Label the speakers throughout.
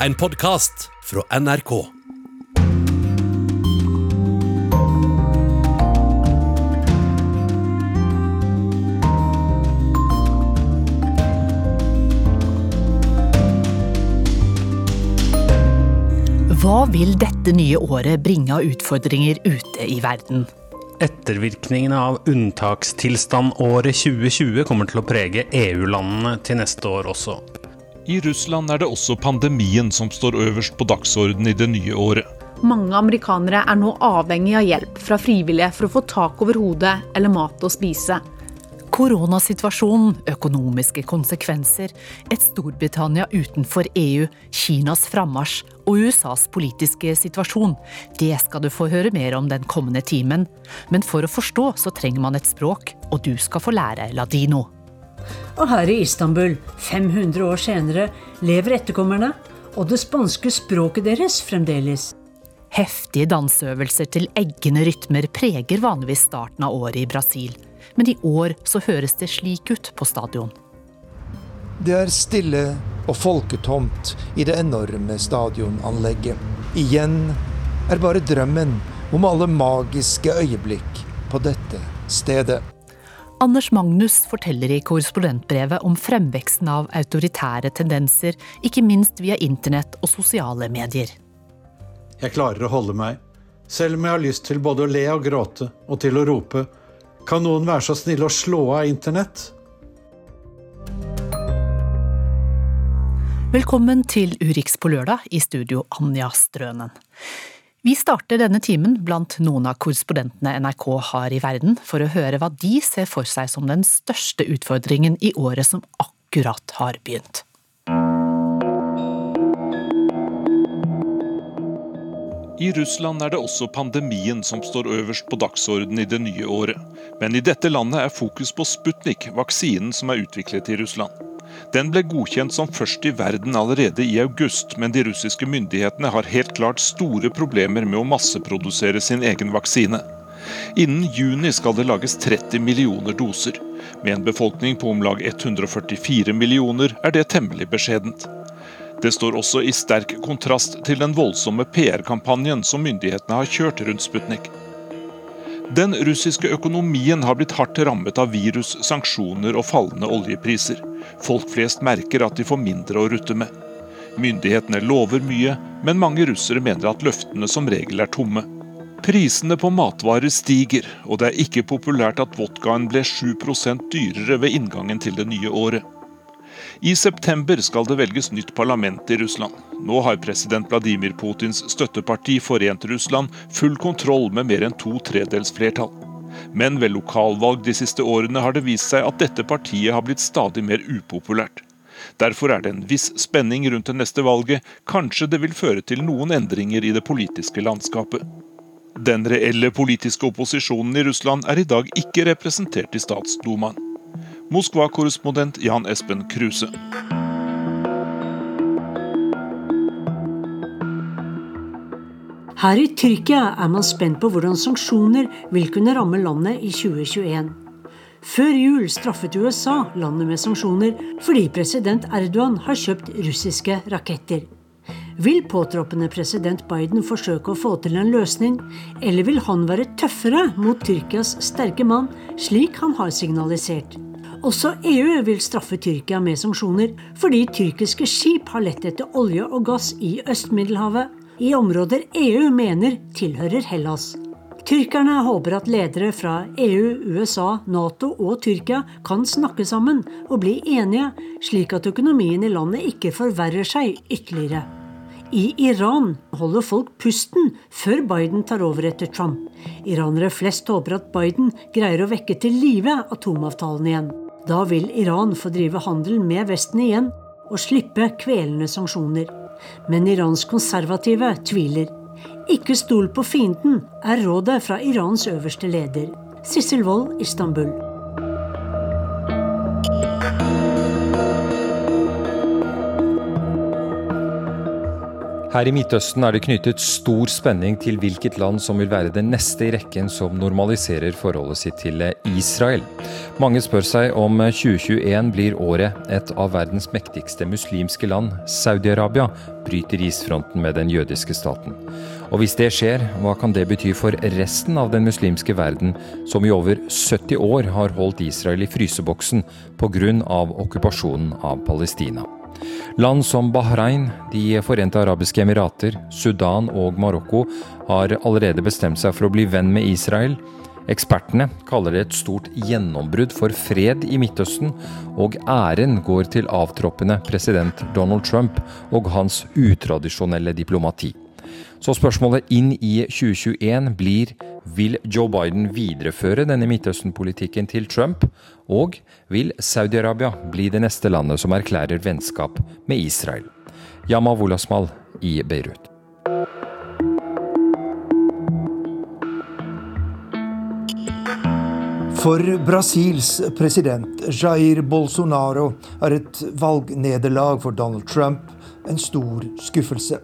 Speaker 1: en podkast fra NRK.
Speaker 2: Hva vil dette nye året bringe av utfordringer ute i verden?
Speaker 3: Ettervirkningene av unntakstilstand året 2020 kommer til å prege EU-landene til neste år også.
Speaker 4: I Russland er det også pandemien som står øverst på dagsordenen i det nye året.
Speaker 5: Mange amerikanere er nå avhengig av hjelp fra frivillige for å få tak over hodet eller mat å spise.
Speaker 2: Koronasituasjonen, økonomiske konsekvenser, et Storbritannia utenfor EU, Kinas frammarsj og USAs politiske situasjon. Det skal du få høre mer om den kommende timen. Men for å forstå så trenger man et språk, og du skal få lære ladino.
Speaker 6: Og her i Istanbul, 500 år senere, lever etterkommerne og det spanske språket deres fremdeles.
Speaker 2: Heftige danseøvelser til eggende rytmer preger vanligvis starten av året i Brasil men i år så høres det slik ut på stadion.
Speaker 7: Det er stille og folketomt i det enorme stadionanlegget. Igjen er bare drømmen om alle magiske øyeblikk på dette stedet.
Speaker 2: Anders Magnus forteller i korrespondentbrevet om fremveksten av autoritære tendenser, ikke minst via internett og sosiale medier.
Speaker 8: Jeg klarer å holde meg, selv om jeg har lyst til både å le og gråte, og til å rope kan noen være så snill å slå av internett?
Speaker 2: Velkommen til Urix på lørdag, i studio Anja Strønen. Vi starter denne timen blant noen av korrespondentene NRK har i verden, for å høre hva de ser for seg som den største utfordringen i året som akkurat har begynt.
Speaker 4: I Russland er det også pandemien som står øverst på dagsordenen i det nye året. Men i dette landet er fokus på Sputnik, vaksinen som er utviklet i Russland. Den ble godkjent som først i verden allerede i august, men de russiske myndighetene har helt klart store problemer med å masseprodusere sin egen vaksine. Innen juni skal det lages 30 millioner doser. Med en befolkning på om lag 144 millioner er det temmelig beskjedent. Det står også i sterk kontrast til den voldsomme PR-kampanjen som myndighetene har kjørt rundt Sputnik. Den russiske økonomien har blitt hardt rammet av virus, sanksjoner og fallende oljepriser. Folk flest merker at de får mindre å rutte med. Myndighetene lover mye, men mange russere mener at løftene som regel er tomme. Prisene på matvarer stiger, og det er ikke populært at vodkaen ble 7% dyrere ved inngangen til det nye året. I september skal det velges nytt parlament i Russland. Nå har president Vladimir Putins støtteparti Forent Russland full kontroll med mer enn to tredels flertall. Men ved lokalvalg de siste årene har det vist seg at dette partiet har blitt stadig mer upopulært. Derfor er det en viss spenning rundt det neste valget. Kanskje det vil føre til noen endringer i det politiske landskapet. Den reelle politiske opposisjonen i Russland er i dag ikke representert i statsdumaen. Moskva-korrespondent Jan Espen Kruse.
Speaker 6: Her i Tyrkia er man spent på hvordan sanksjoner vil kunne ramme landet i 2021. Før jul straffet USA landet med sanksjoner fordi president Erdogan har kjøpt russiske raketter. Vil påtroppende president Biden forsøke å få til en løsning, eller vil han være tøffere mot Tyrkias sterke mann, slik han har signalisert? Også EU vil straffe Tyrkia med sanksjoner fordi tyrkiske skip har lett etter olje og gass i Øst-Middelhavet, i områder EU mener tilhører Hellas. Tyrkerne håper at ledere fra EU, USA, Nato og Tyrkia kan snakke sammen og bli enige, slik at økonomien i landet ikke forverrer seg ytterligere. I Iran holder folk pusten før Biden tar over etter Trump. Iranere flest håper at Biden greier å vekke til live atomavtalen igjen. Da vil Iran få drive handel med Vesten igjen og slippe kvelende sanksjoner. Men Irans konservative tviler. Ikke stol på fienden, er rådet fra Irans øverste leder. Sissel Wold, Istanbul.
Speaker 9: Her i Midtøsten er det knyttet stor spenning til hvilket land som vil være det neste i rekken som normaliserer forholdet sitt til Israel. Mange spør seg om 2021 blir året et av verdens mektigste muslimske land, Saudi-Arabia, bryter isfronten med den jødiske staten. Og hvis det skjer, hva kan det bety for resten av den muslimske verden, som i over 70 år har holdt Israel i fryseboksen pga. okkupasjonen av Palestina? Land som Bahrain, De forente arabiske emirater, Sudan og Marokko har allerede bestemt seg for å bli venn med Israel. Ekspertene kaller det et stort gjennombrudd for fred i Midtøsten, og æren går til avtroppende president Donald Trump og hans utradisjonelle diplomati. Så spørsmålet inn i 2021 blir vil Joe Biden videreføre denne Midtøsten-politikken til Trump, og vil Saudi-Arabia bli det neste landet som erklærer vennskap med Israel? Yama Wolasmal i Beirut.
Speaker 7: For Brasils president Jair Bolsonaro er et valgnederlag for Donald Trump en stor skuffelse.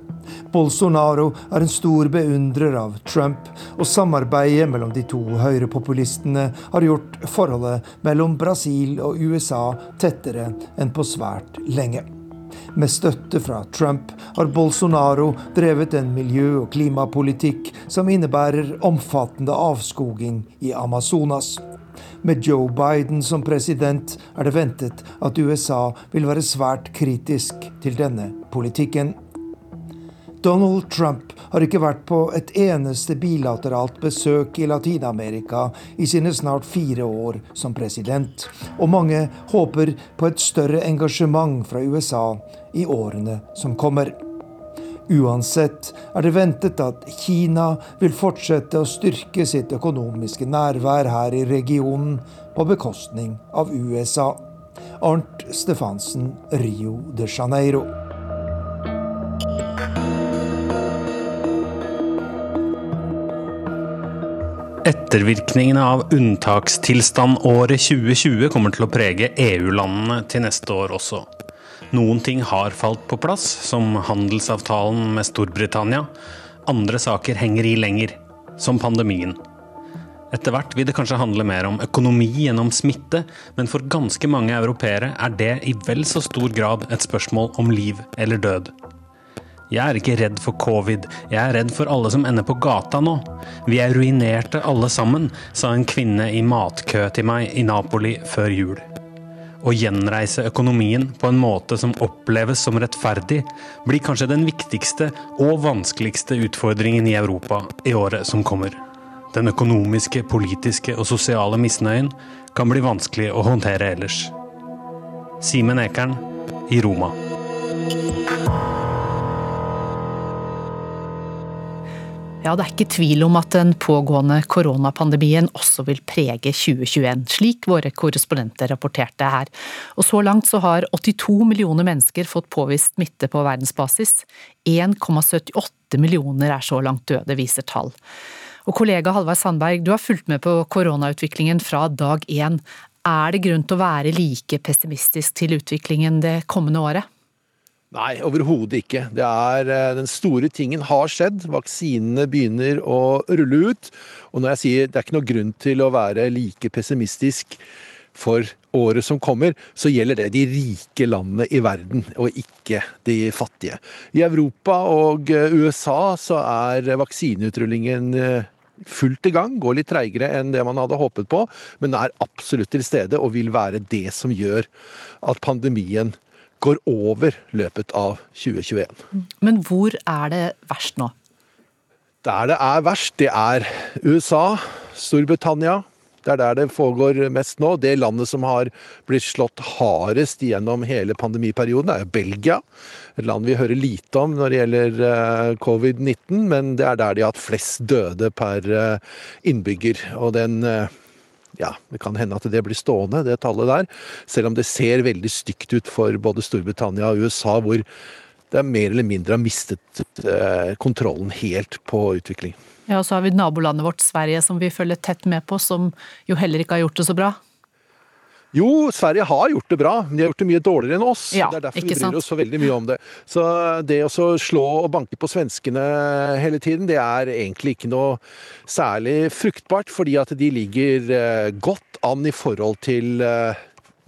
Speaker 7: Bolsonaro er en stor beundrer av Trump, og samarbeidet mellom de to høyrepopulistene har gjort forholdet mellom Brasil og USA tettere enn på svært lenge. Med støtte fra Trump har Bolsonaro drevet en miljø- og klimapolitikk som innebærer omfattende avskoging i Amazonas. Med Joe Biden som president er det ventet at USA vil være svært kritisk til denne politikken. Donald Trump har ikke vært på et eneste bilateralt besøk i Latin-Amerika i sine snart fire år som president, og mange håper på et større engasjement fra USA i årene som kommer. Uansett er det ventet at Kina vil fortsette å styrke sitt økonomiske nærvær her i regionen på bekostning av USA. Arnt Stefansen, Rio de Janeiro.
Speaker 3: Ettervirkningene av unntakstilstandåret 2020 kommer til å prege EU-landene til neste år også. Noen ting har falt på plass, som handelsavtalen med Storbritannia. Andre saker henger i lenger, som pandemien. Etter hvert vil det kanskje handle mer om økonomi gjennom smitte, men for ganske mange europeere er det i vel så stor grad et spørsmål om liv eller død. Jeg er ikke redd for covid, jeg er redd for alle som ender på gata nå. Vi er ruinerte alle sammen, sa en kvinne i matkø til meg i Napoli før jul. Å gjenreise økonomien på en måte som oppleves som rettferdig, blir kanskje den viktigste og vanskeligste utfordringen i Europa i året som kommer. Den økonomiske, politiske og sosiale misnøyen kan bli vanskelig å håndtere ellers. Simen Ekern i Roma.
Speaker 2: Ja, det er ikke tvil om at den pågående koronapandemien også vil prege 2021, slik våre korrespondenter rapporterte her. Og så langt så har 82 millioner mennesker fått påvist smitte på verdensbasis. 1,78 millioner er så langt døde, viser tall. Og kollega Halvard Sandberg, du har fulgt med på koronautviklingen fra dag én. Er det grunn til å være like pessimistisk til utviklingen det kommende året?
Speaker 10: Nei, overhodet ikke. Det er, eh, den store tingen har skjedd. Vaksinene begynner å rulle ut. Og når jeg sier det er ikke noe grunn til å være like pessimistisk for året som kommer, så gjelder det de rike landene i verden, og ikke de fattige. I Europa og eh, USA så er vaksineutrulingen eh, fullt i gang. Går litt treigere enn det man hadde håpet på, men er absolutt til stede og vil være det som gjør at pandemien går over løpet av 2021.
Speaker 2: Men hvor er det verst nå?
Speaker 10: Der det er verst, det er USA, Storbritannia. Det er der det foregår mest nå. Det landet som har blitt slått hardest gjennom hele pandemiperioden, er Belgia. Et land vi hører lite om når det gjelder eh, covid-19, men det er der de har hatt flest døde per eh, innbygger. Og den eh, ja, det kan hende at det blir stående, det tallet der. Selv om det ser veldig stygt ut for både Storbritannia og USA, hvor det mer eller mindre har mistet eh, kontrollen helt på utvikling.
Speaker 2: Ja, og så har vi nabolandet vårt Sverige som vi følger tett med på, som jo heller ikke har gjort det så bra.
Speaker 10: Jo, Sverige har gjort det bra, men de har gjort det mye dårligere enn oss.
Speaker 2: Ja,
Speaker 10: det er derfor vi bryr
Speaker 2: sant?
Speaker 10: oss så veldig mye om det. Så det å slå og banke på svenskene hele tiden, det er egentlig ikke noe særlig fruktbart, fordi at de ligger eh, godt an i forhold til eh,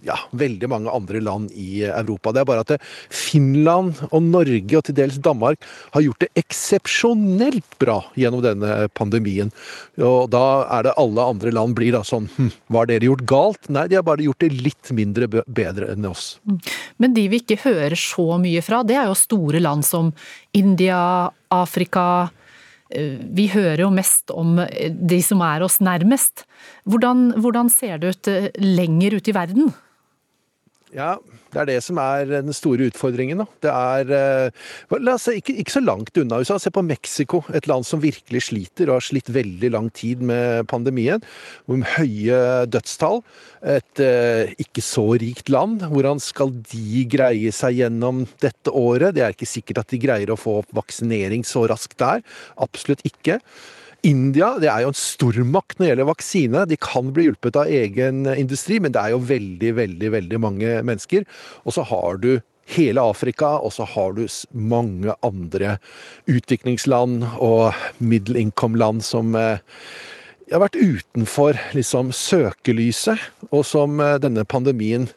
Speaker 10: ja, veldig mange andre land i Europa. Det er bare at Finland og Norge og til dels Danmark har gjort det eksepsjonelt bra gjennom denne pandemien. Og da er det alle andre land blir da sånn hm, Hva har dere gjort galt? Nei, de har bare gjort det litt mindre bedre enn oss.
Speaker 2: Men de vi ikke hører så mye fra, det er jo store land som India, Afrika. Eh, Vi hører jo mest om eh, de som er oss nærmest. Hvordan, hvordan ser det ut eh, lenger ut i verden?
Speaker 10: Ja, det er det som er den store utfordringen. Da. Det er eh, La oss se, ikke, ikke så langt unna USA. Se på Mexico, et land som virkelig sliter og har slitt veldig lang tid med pandemien. Med høye dødstall. Et eh, ikke så rikt land. Hvordan skal de greie seg gjennom dette året? Det er ikke sikkert at de greier å få opp vaksinering så raskt der. Absolutt ikke. India det er jo en stormakt når det gjelder vaksine. De kan bli hjulpet av egen industri, men det er jo veldig, veldig, veldig mange mennesker. Og så har du hele Afrika, og så har du mange andre utviklingsland og middle som eh, har vært utenfor liksom, søkelyset, og som eh, denne pandemien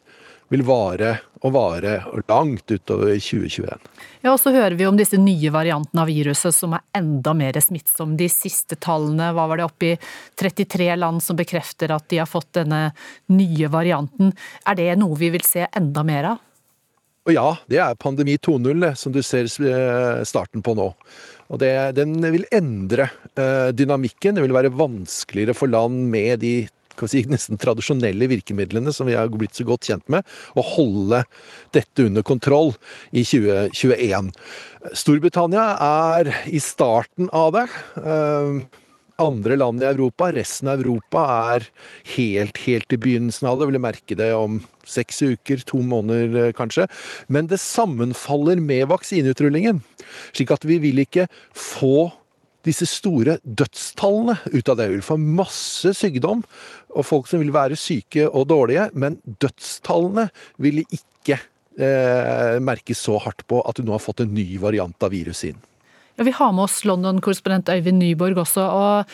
Speaker 10: vil vare og vare langt utover 2021.
Speaker 2: Ja, og så hører vi om disse nye variantene av viruset som er enda mer smittsomme. De siste tallene, hva var det oppi 33 land som bekrefter at de har fått denne nye varianten. Er det noe vi vil se enda mer av?
Speaker 10: Og ja, det er pandemi 2.0 som du ser eh, starten på nå. Og det, den vil endre eh, dynamikken. Det vil være vanskeligere for land med de si, nesten tradisjonelle virkemidlene som vi har blitt så godt kjent med, å holde dette under kontroll i 2021. Storbritannia er i starten av det. Eh, andre land i Europa, resten av Europa, er helt, helt i begynnelsen av det. Vil merke det om seks uker, to måneder eh, kanskje. Men det sammenfaller med vaksineutrullingen. Slik at vi vil ikke få disse store dødstallene ut av det. Vi vil få masse sykdom og folk som vil være syke og dårlige, men dødstallene vil ikke eh, merkes så hardt på at du nå har fått en ny variant av viruset inn.
Speaker 2: Ja, Vi har med oss London-korrespondent Øyvind Nyborg også, og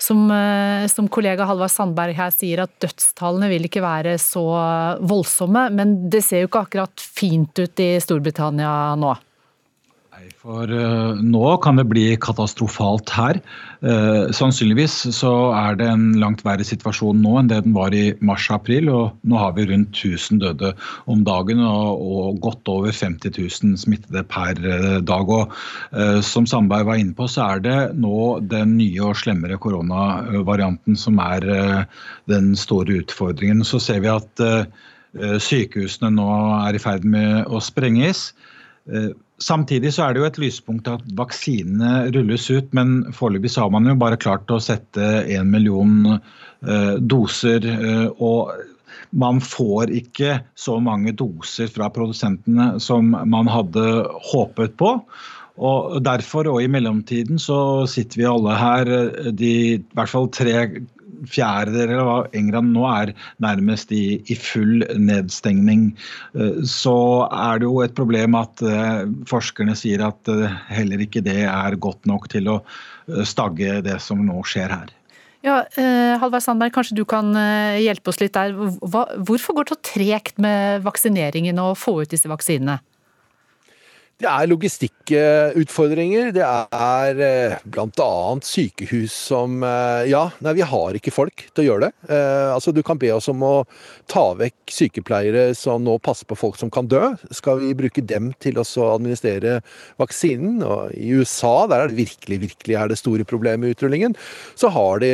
Speaker 2: som, eh, som kollega Halvard Sandberg her sier at dødstallene vil ikke være så voldsomme, men det ser jo ikke akkurat fint ut i Storbritannia nå.
Speaker 11: For eh, nå kan det bli katastrofalt her. Eh, sannsynligvis så er det en langt verre situasjon nå enn det den var i mars-april. og Nå har vi rundt 1000 døde om dagen og, godt over 50 000 smittede per eh, dag. og Som Sandberg var inne på, så er det nå den nye og slemmere koronavarianten som er den store utfordringen. Så ser vi at eh, sykehusene nå er i ferd med å sprenges. Samtidig så er det jo et lyspunkt at vaksinene rulles ut, men foreløpig har man jo bare klart å sette en million eh, doser. eh, og man får ikke så mange doser fra produsentene som man hadde håpet på. Og Derfor og i mellomtiden så sitter vi alle her, eh, de i hvert fall tre fjerdedeler hva England nå er nærmest i, i full nedstengning. Eh, Så er det jo et problem at eh, forskerne sier at eh, heller ikke det er godt nok til å stagge det som nå skjer her.
Speaker 2: Ja, Halvard Sandberg, kanskje du kan hjelpe oss litt der. Hvorfor går det så tregt med vaksineringen og å få ut disse vaksinene?
Speaker 10: Det er logistikkutfordringer. Det er eh, bl.a. sykehus som eh, Ja, nei, vi har ikke folk til å gjøre det. Eh, Altså, Du kan be oss om å ta vekk sykepleiere som nå passer på folk som kan dø. Skal vi bruke dem til å administrere vaksinen? Og I USA, der er det virkelig, virkelig er det store problemet med utrullingen, så har de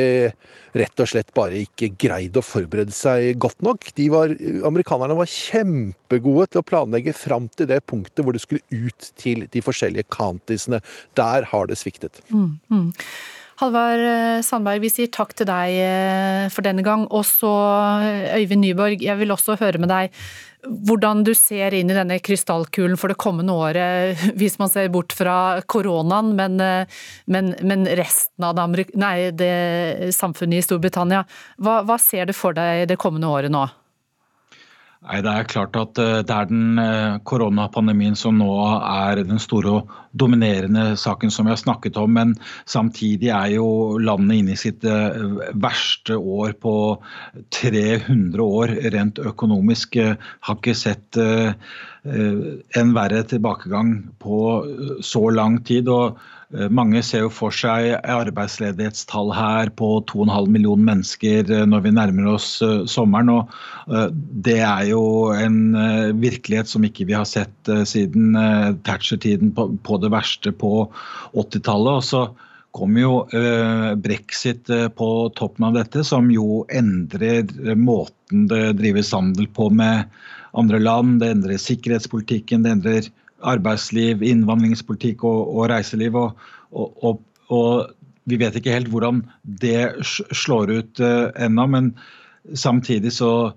Speaker 10: rett og slett bare ikke greid å forberede seg godt nok. Var, amerikanerne var kjempegode til å planlegge fram til det punktet hvor det skulle ut til de forskjellige countiesene. Der har det sviktet.
Speaker 2: Mm, mm. Halvard eh, Sandberg, vi sier takk til deg eh, for denne gang. Og så eh, Øyvind Nyborg, jeg vil også høre med deg hvordan du ser inn i denne krystallkulen for det kommende året, hvis man ser bort fra koronaen, men, men, men resten av det, nei, det samfunnet i Storbritannia. Hva, hva ser du for deg det kommende året nå?
Speaker 11: Nei, Det er klart at eh, det er den eh, koronapandemien som nå er den store og dominerende saken som vi har snakket om. Men samtidig er jo landet inne i sitt eh, verste år på 300 år rent økonomisk. Har ikke sett en verre tilbakegang på så lang tid. og mange ser jo for seg arbeidsledighetstall her på 2,5 millioner mennesker eh, når vi nærmer oss eh, sommeren. og Det er jo en virkelighet som ikke vi har sett siden Thatcher-tiden på det verste på 80-tallet. Og så kommer jo brexit på toppen av dette, som jo endrer måten det drives handel på med andre land. Det endrer sikkerhetspolitikken, det endrer arbeidsliv, innvandringspolitikk og, og reiseliv. Og, og, og, vi vet ikke helt hvordan det slår ut uh, ennå, men samtidig så,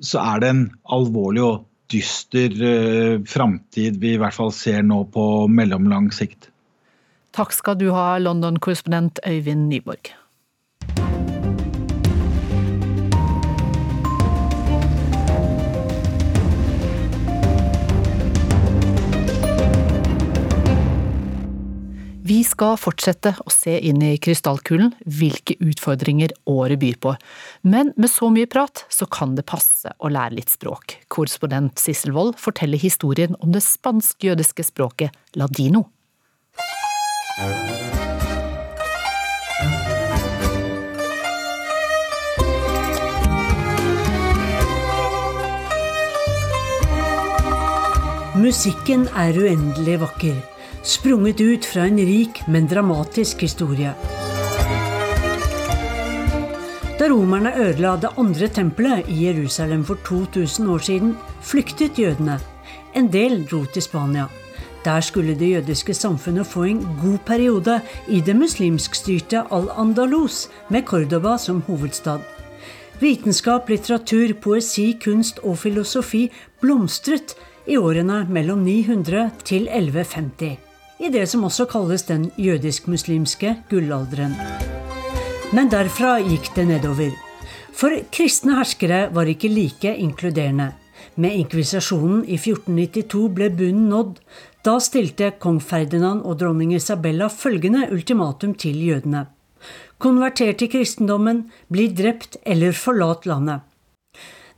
Speaker 11: så, er det en alvorlig og dyster uh, framtid vi i hvert fall ser nå på mellomlang sikt.
Speaker 2: Takk skal du ha, London-korrespondent Øyvind Nyborg. Vi skal fortsette å se inn i krystallkulen hvilke utfordringer året byr på. Men med så mye prat, så kan det passe å lære litt språk. Korrespondent Sissel Wold forteller historien om det spansk-jødiske språket ladino.
Speaker 6: Musikken er uendelig vakker sprunget ut fra en rik, men dramatisk historie. Da romerne ødela det andre tempelet i Jerusalem for 2000 år siden, flyktet jødene. En del dro til Spania. Der skulle det jødiske samfunnet få en god periode i det muslimskstyrte Al-Andalus, med Cordoba som hovedstad. Vitenskap, litteratur, poesi, kunst og filosofi blomstret i årene mellom 900 til 1150 i det som også kalles den jødisk-muslimske gullalderen. Men derfra gikk det nedover. For kristne herskere var ikke like inkluderende. Med inkvisasjonen i 1492 ble bunnen nådd. Da stilte kong Ferdinand og dronning Isabella følgende ultimatum til jødene. Konverter til kristendommen, bli drept eller forlat landet.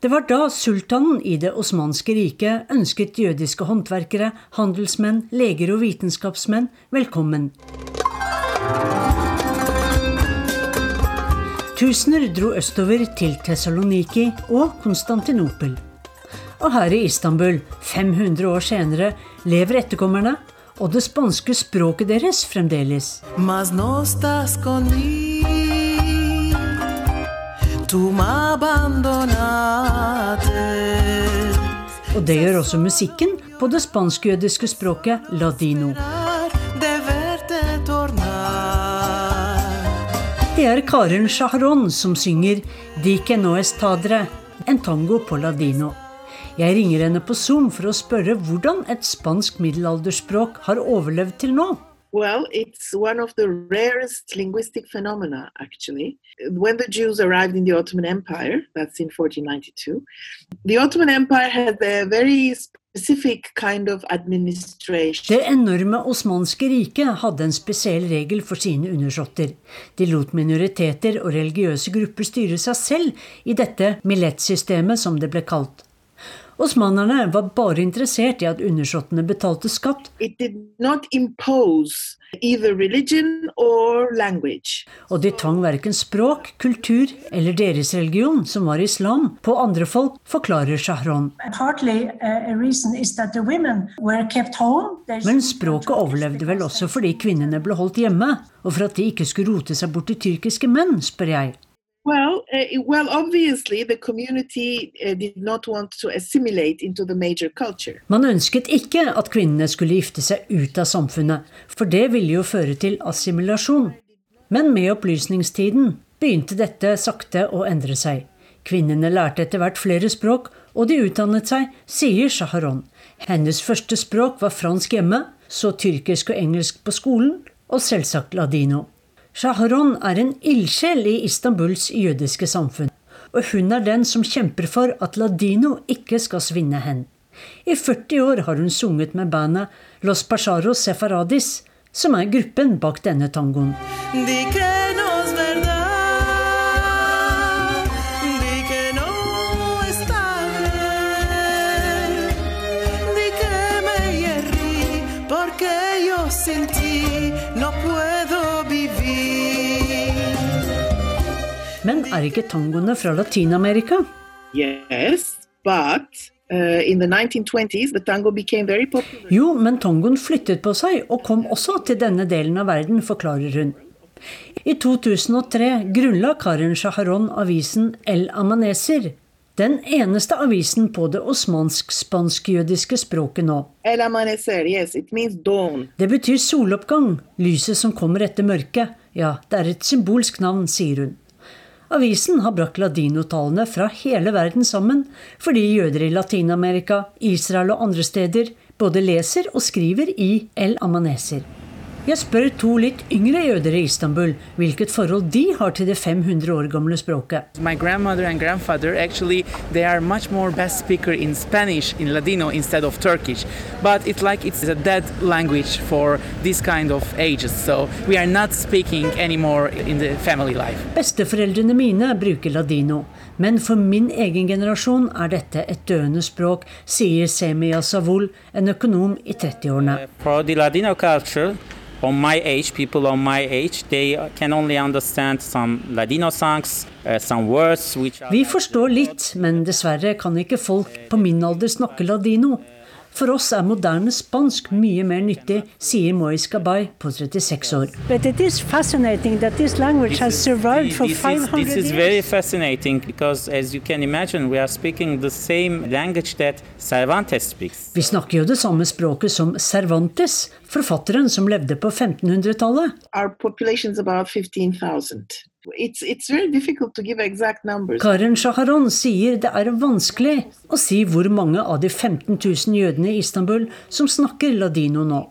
Speaker 6: Det var da sultanen i det osmanske riket ønsket jødiske håndverkere, handelsmenn, leger og vitenskapsmenn velkommen. Tusener dro østover til Tessaloniki og Konstantinopel. Og her i Istanbul, 500 år senere, lever etterkommerne og det spanske språket deres fremdeles. Mas no estás abandonaste. Og det gjør også musikken på det spansk-jødiske språket ladino. Det er Karen Shahron som synger 'Dike no estadre', en tango på ladino. Jeg ringer henne på Zoom for å spørre hvordan et spansk middelalderspråk har overlevd til nå.
Speaker 12: Well, it's one of the rarest linguistic phenomena, actually. When the Jews arrived in the Ottoman Empire, that's in 1492, the Ottoman Empire had a very kind of.
Speaker 6: Det enorme osmanske riket hadde en spesiell regel for sine undersåtter. De lot minoriteter og religiøse grupper styre seg selv i dette millet-systemet, som det ble kalt. Osmanerne var bare interessert i at undersåttene betalte skatt. Og de tvang verken språk, kultur eller deres religion, som var islam, på andre folk, forklarer Shahron. Uh, Men språket overlevde vel også fordi kvinnene ble holdt hjemme, og for at de ikke skulle rote seg bort til tyrkiske menn, spør jeg.
Speaker 12: Well, uh, well, obviously the community uh, did not want to assimilate into the major culture.
Speaker 6: Man ønsket ikke at kvinnene skulle gifte seg ut av samfunnet, for det ville jo føre til assimilasjon. Men med opplysningstiden begynte dette sakte å endre seg. Kvinnene lærte etter hvert flere språk, og de utdannet seg, sier Shaharon. Hennes første språk var fransk hjemme, så tyrkisk og engelsk på skolen, og selvsagt ladino. Shahron er en ildsjel i Istanbuls jødiske samfunn. og hun er den som kjemper for at ladino ikke skal svinne hen. I 40 år har hun sunget med bandet Los Pasaros Sefaradis, som er gruppen bak denne tangoen. Men er ikke tangoene fra Latin-Amerika?
Speaker 12: Yes, but uh, in the 1920s the tango became very popular.
Speaker 6: Jo, men tangoen flyttet på seg og kom også til denne delen av verden, forklarer hun. I 2003 grunnla Karen Shaharon avisen El Amaneser, den eneste avisen på det osmansk-spansk-jødiske språket nå.
Speaker 12: El Amaneser, yes, it means dawn.
Speaker 6: Det betyr soloppgang, lyset som kommer etter mørket. Ja, det er et symbolsk navn, sier hun. Avisen har brakt ladinotalene fra hele verden sammen, fordi jøder i Latin-Amerika, Israel og andre steder både leser og skriver i El Amaneser. Jeg spør to litt yngre jøder i Istanbul hvilket forhold de har til det 500 år gamle språket.
Speaker 13: My grandmother and grandfather actually they are much more best speaker in Spanish in Ladino instead of Turkish, but it's like it's a dead language for this kind of ages. So we are not speaking anymore in the family life.
Speaker 6: Besteforeldrene mine bruker ladino. Men for min egen generasjon er dette et døende språk, sier Semia Savul, en økonom i 30-årene.
Speaker 13: For the Ladino culture, on my age, people on my age, they can only understand some Ladino songs, uh, some words which are
Speaker 6: Vi forstår litt, men dessverre kan ikke folk på min alder snakke ladino. For oss er moderne spansk mye mer nyttig, sier Mois Gabay på 36 år.
Speaker 14: But it is fascinating that this language has survived for
Speaker 13: this is,
Speaker 14: 500
Speaker 13: this is very fascinating because, as you can imagine, we are speaking the same language that Cervantes speaks.
Speaker 6: Vi snakker jo det samme språket som Cervantes, forfatteren som levde på 1500-tallet.
Speaker 12: Our population is about 15,000. It's, it's very difficult to give exact numbers.
Speaker 6: Karen Shaharon sier det er vanskelig å si hvor mange av de 15 000 jødene i Istanbul som snakker ladino nå.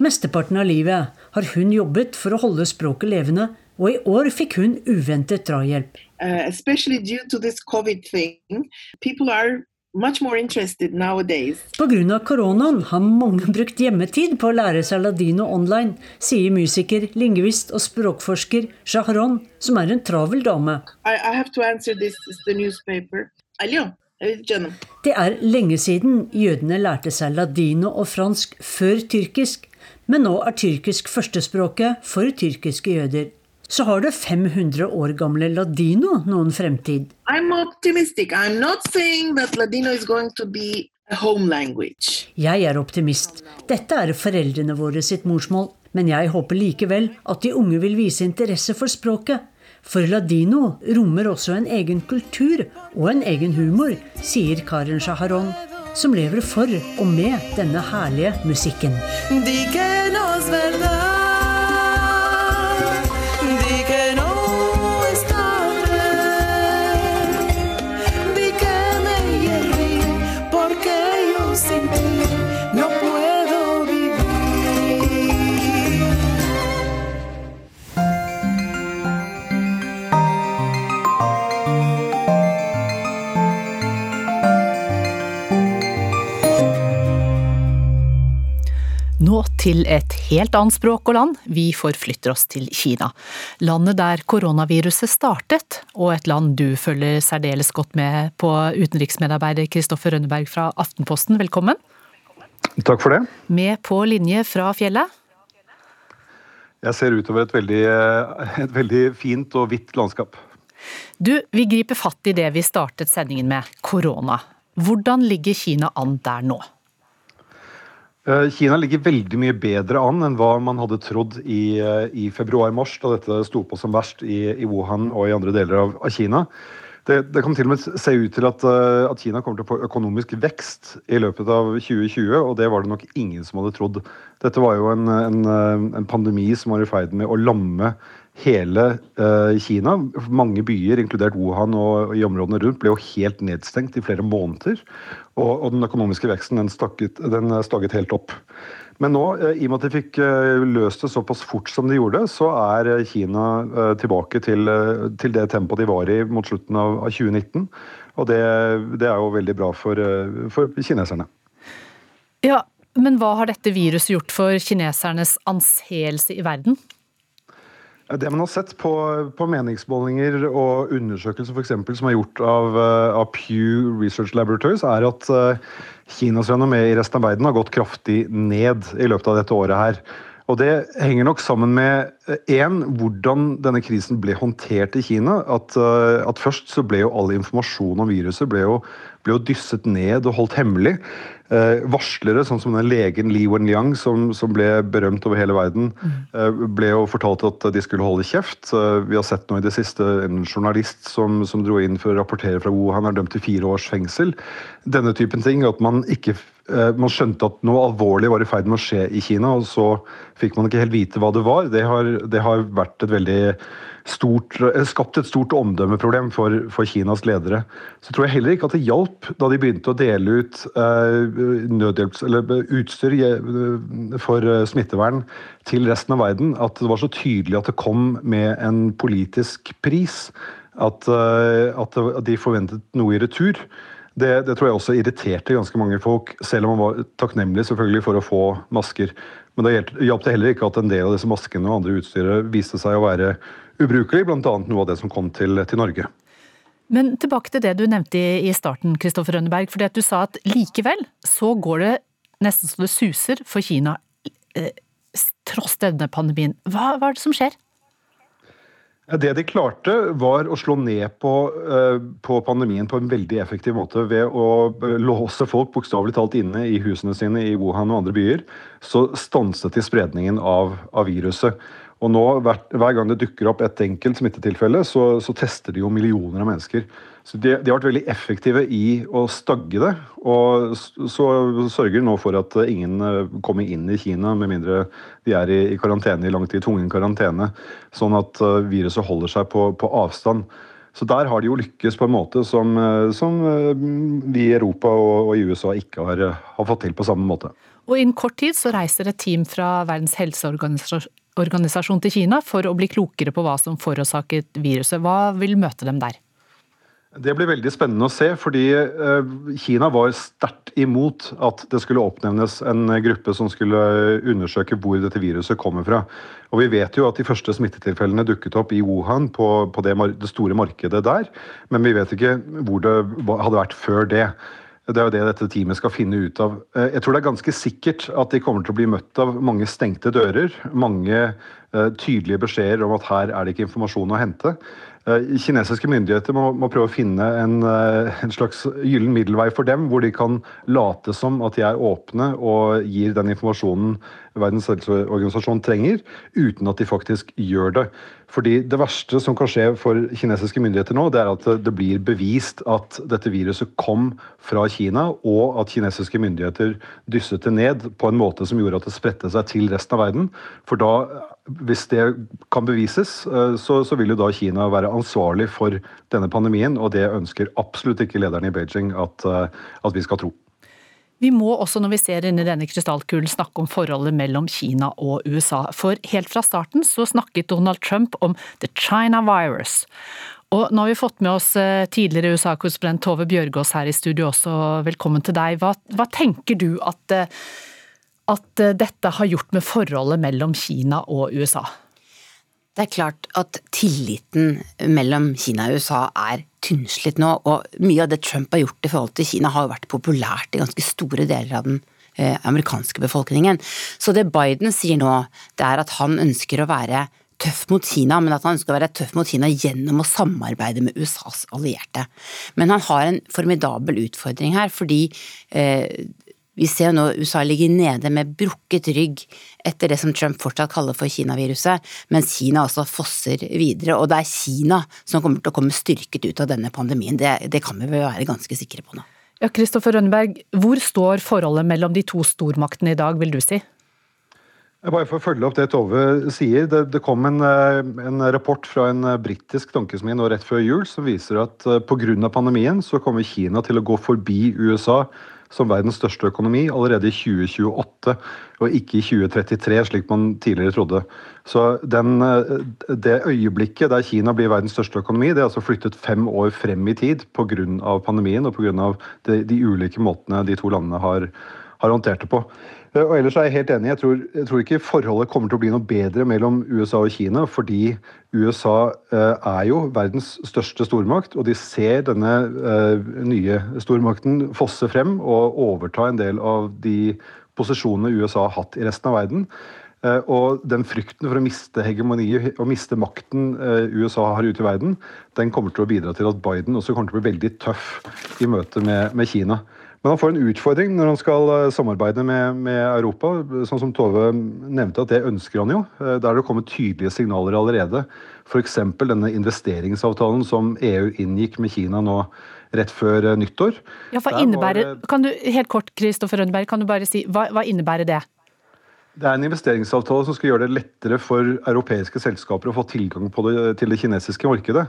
Speaker 6: Mesteparten av livet har hun jobbet for å holde språket levende, og i år fikk hun uventet drahjelp.
Speaker 12: Uh, especially due to this COVID thing, people are much more interested nowadays.
Speaker 6: Pga. koronaen har mange brukt hjemmetid på å lære seg ladino online, sier musiker, lingvist og språkforsker Shahron, som er en travel dame.
Speaker 12: I, I have to answer this, this the newspaper. Allo.
Speaker 6: Det er lenge siden jødene lærte seg ladino og fransk før tyrkisk, men nå er tyrkisk førstespråket for tyrkiske jøder. Så har det 500 år gamle ladino noen fremtid.
Speaker 12: I'm optimistic. I'm not saying that Ladino is going to be a home language.
Speaker 6: Jeg er optimist. Dette er foreldrene våre sitt morsmål. Men jeg håper likevel at de unge vil vise interesse for språket. For ladino rommer også en egen kultur og en egen humor, sier Karen Shaharon, som lever for og med denne herlige musikken.
Speaker 15: Di
Speaker 2: til et helt annet språk og land. Vi forflytter oss til Kina. Landet der koronaviruset startet, og et land du følger særdeles godt med på utenriksmedarbeider Kristoffer Rønneberg fra Aftenposten. Velkommen.
Speaker 16: Takk for det.
Speaker 2: Med på linje fra fjellet.
Speaker 16: Jeg ser utover et veldig, et veldig fint og hvitt landskap.
Speaker 2: Du, vi griper fatt i det vi startet sendingen med, korona. Hvordan ligger Kina an der nå?
Speaker 16: Eh, Kina ligger veldig mye bedre an enn hva man hadde trodd i, eh, i februar-mars, da dette sto på som verst i, i Wuhan og i andre deler av, av Kina. Det, det kan til og med se ut til at, eh, at Kina kommer til å få økonomisk vekst i løpet av 2020, og det var det nok ingen som hadde trodd. Dette var jo en, en, en pandemi som var i ferd med å lamme hele uh, Kina, mange byer, inkludert Wuhan og i områdene rundt, ble jo helt nedstengt i flere måneder. Og, og den økonomiske veksten den stakket, den stakket helt opp. Men nå, eh, i og med at de fikk eh, løst det såpass fort som de gjorde, så er Kina tilbake til, til det tempoet de var i mot slutten av, av 2019. Og det, det er jo veldig bra for, for kineserne.
Speaker 2: Ja, men hva har dette viruset gjort for kinesernes anseelse i verden?
Speaker 16: Det man har sett på, på meningsmålinger og undersøkelser for eksempel, som er gjort av, eh, av Pew Research Laboratories, er at eh, Kinas renommé i resten av verden har gått kraftig ned i løpet av dette året her. Og Det henger nok sammen med en, hvordan denne krisen ble håndtert i Kina. At, eh, at først så ble jo all informasjon om viruset ble jo, ble jo dysset ned og holdt hemmelig. Eh, varslere, sånn som den legen Li Wenliang, som, som ble berømt over hele verden, eh, ble jo fortalt at de skulle holde kjeft. Eh, vi har sett nå i det siste en journalist som, som dro inn for å rapportere fra Wuhan, er dømt til fire års fengsel. Denne typen ting, at man ikke eh, man skjønte at noe alvorlig var i ferd med å skje i Kina, og så fikk man ikke helt vite hva det var. Det har, det har vært et veldig stort, eh, skapt et stort omdømmeproblem for, for, Kinas ledere. Så tror jeg heller ikke at det hjalp da de begynte å dele ut eh, eller utstyr eh, for eh, smittevern til resten av verden, at det var så tydelig at det kom med en politisk pris. At, eh, at de forventet noe i retur. Det, det, tror jeg også irriterte ganske mange folk, selv om man var takknemlig selvfølgelig for å få masker. Men det hjalp det heller ikke at en del av disse maskene og andre utstyret viste seg å være ubrukelig, bl.a. noe av det som kom til, til, Norge.
Speaker 2: Men tilbake til det du nevnte i, starten, Kristoffer Rønneberg. fordi at Du sa at likevel så går det nesten så det suser for Kina, eh, tross denne pandemien. Hva, hva er det som skjer?
Speaker 16: Det de klarte, var å slå ned på, uh, på, pandemien på en veldig effektiv måte. Ved å låse folk bokstavelig talt inne i husene sine i Wuhan og andre byer, så stanset de spredningen av, av viruset. Og nå, hver, hver, gang det dukker opp et enkelt smittetilfelle, så, så tester de jo millioner av mennesker. Så de, de, har vært veldig effektive i å stagge det. Og så sørger de nå for at ingen eh, kommer inn i Kina med mindre de er i, i karantene i lang tid, tvungen karantene. Sånn at eh, viruset holder seg på, på avstand. Så der har de jo lykkes på en måte som, eh, som vi i Europa og, og, i USA ikke har, har fått til på samme måte.
Speaker 2: Og innen kort tid så reiser et team fra Verdens helseorganisasjon til Kina for å bli klokere på hva som forårsaket viruset. Hva vil møte dem der?
Speaker 16: Det blir veldig spennende å se, fordi eh, Kina var sterkt imot at det skulle oppnevnes en gruppe som skulle undersøke hvor dette viruset kommer fra. Og Vi vet jo at de første smittetilfellene dukket opp i Wuhan, på, på det, det store markedet der. Men vi vet ikke hvor det hadde vært før det. Det er jo det dette teamet skal finne ut av. Eh, jeg tror det er ganske sikkert at de kommer til å bli møtt av mange stengte dører. Mange uh, tydelige beskjeder om at her er det ikke informasjon å hente. Uh, kinesiske myndigheter må, må, prøve å finne en, en, slags gyllen middelvei for dem, hvor de kan late som at de er åpne og gir den informasjonen Verdens helseorganisasjon trenger, uten at de faktisk gjør det. Fordi Det verste som kan skje for kinesiske myndigheter nå, det er at det blir bevist at dette viruset kom fra Kina, og at kinesiske myndigheter dysset det ned på en måte som gjorde at det spredte seg til resten av verden. For da, hvis det kan bevises, eh, så, så vil jo da Kina være ansvarlig for denne pandemien, og det ønsker absolutt ikke lederen i Beijing at, eh, at vi skal tro.
Speaker 2: Vi må også når vi ser inn i denne krystallkulen snakke om forholdet mellom Kina og USA. For helt fra starten så snakket Donald Trump om the China virus. Og nå har vi fått med oss eh, tidligere USA-korrespondent Tove Bjørgaas her i studio også. Velkommen til deg. Hva, hva tenker du at, eh, at eh, dette har gjort med forholdet mellom Kina og USA?
Speaker 17: Det er klart at tilliten mellom Kina og USA er tynnslitt nå, og mye av det Trump har gjort i forhold til Kina har jo vært populært i ganske store deler av den eh, amerikanske befolkningen. Så det Biden sier nå, det er at han ønsker å være tøff mot Kina, men at han ønsker å være tøff mot Kina gjennom å samarbeide med USAs allierte. Men han har en formidabel utfordring her, fordi eh, vi ser jo nå USA ligger nede med brukket rygg etter det som Trump fortsatt kaller for Kina-viruset, mens Kina altså fosser videre. Og det er Kina som kommer til å komme styrket ut av denne pandemien. Det, det kan vi vel være ganske sikre på nå.
Speaker 2: Ja, Kristoffer Rønneberg, hvor står forholdet mellom de to stormaktene i dag, vil du si?
Speaker 16: Bare for å følge opp det Tove sier. Det, det kom en, eh, en, rapport fra en eh, britisk tankesmie nå rett før jul som viser at eh, pga. pandemien så kommer Kina til å gå forbi USA som verdens største økonomi allerede i 2028, og ikke i 2033, slik man tidligere trodde. Så den, det øyeblikket der Kina blir verdens største økonomi, det er altså flyttet fem år frem i tid pga. pandemien og pga. De, de ulike måtene de to landene har, har håndtert det på. Eh, og ellers er jeg helt enig. Jeg tror, jeg tror, ikke forholdet kommer til å bli noe bedre mellom USA og Kina, fordi USA eh, er jo verdens største stormakt, og de ser denne eh, nye stormakten fosse frem og overta en del av de posisjonene USA har hatt i resten av verden. Og den frykten for å miste hegemoniet og miste makten USA har ute i verden, den kommer til å bidra til at Biden også kommer til å bli veldig tøff i møte med, med Kina. Men han får en utfordring når han skal eh, samarbeide med, med, Europa. Sånn som Tove nevnte, at det ønsker han jo. Der er det kommet tydelige signaler allerede. F.eks. denne investeringsavtalen som EU inngikk med Kina nå rett før eh, nyttår.
Speaker 2: Ja, hva innebærer, kan du, Helt kort, Kristoffer Rønneberg, kan du bare si, hva, hva innebærer det?
Speaker 16: Det er en investeringsavtale som skal gjøre det lettere for europeiske selskaper å få tilgang det, til det kinesiske markedet.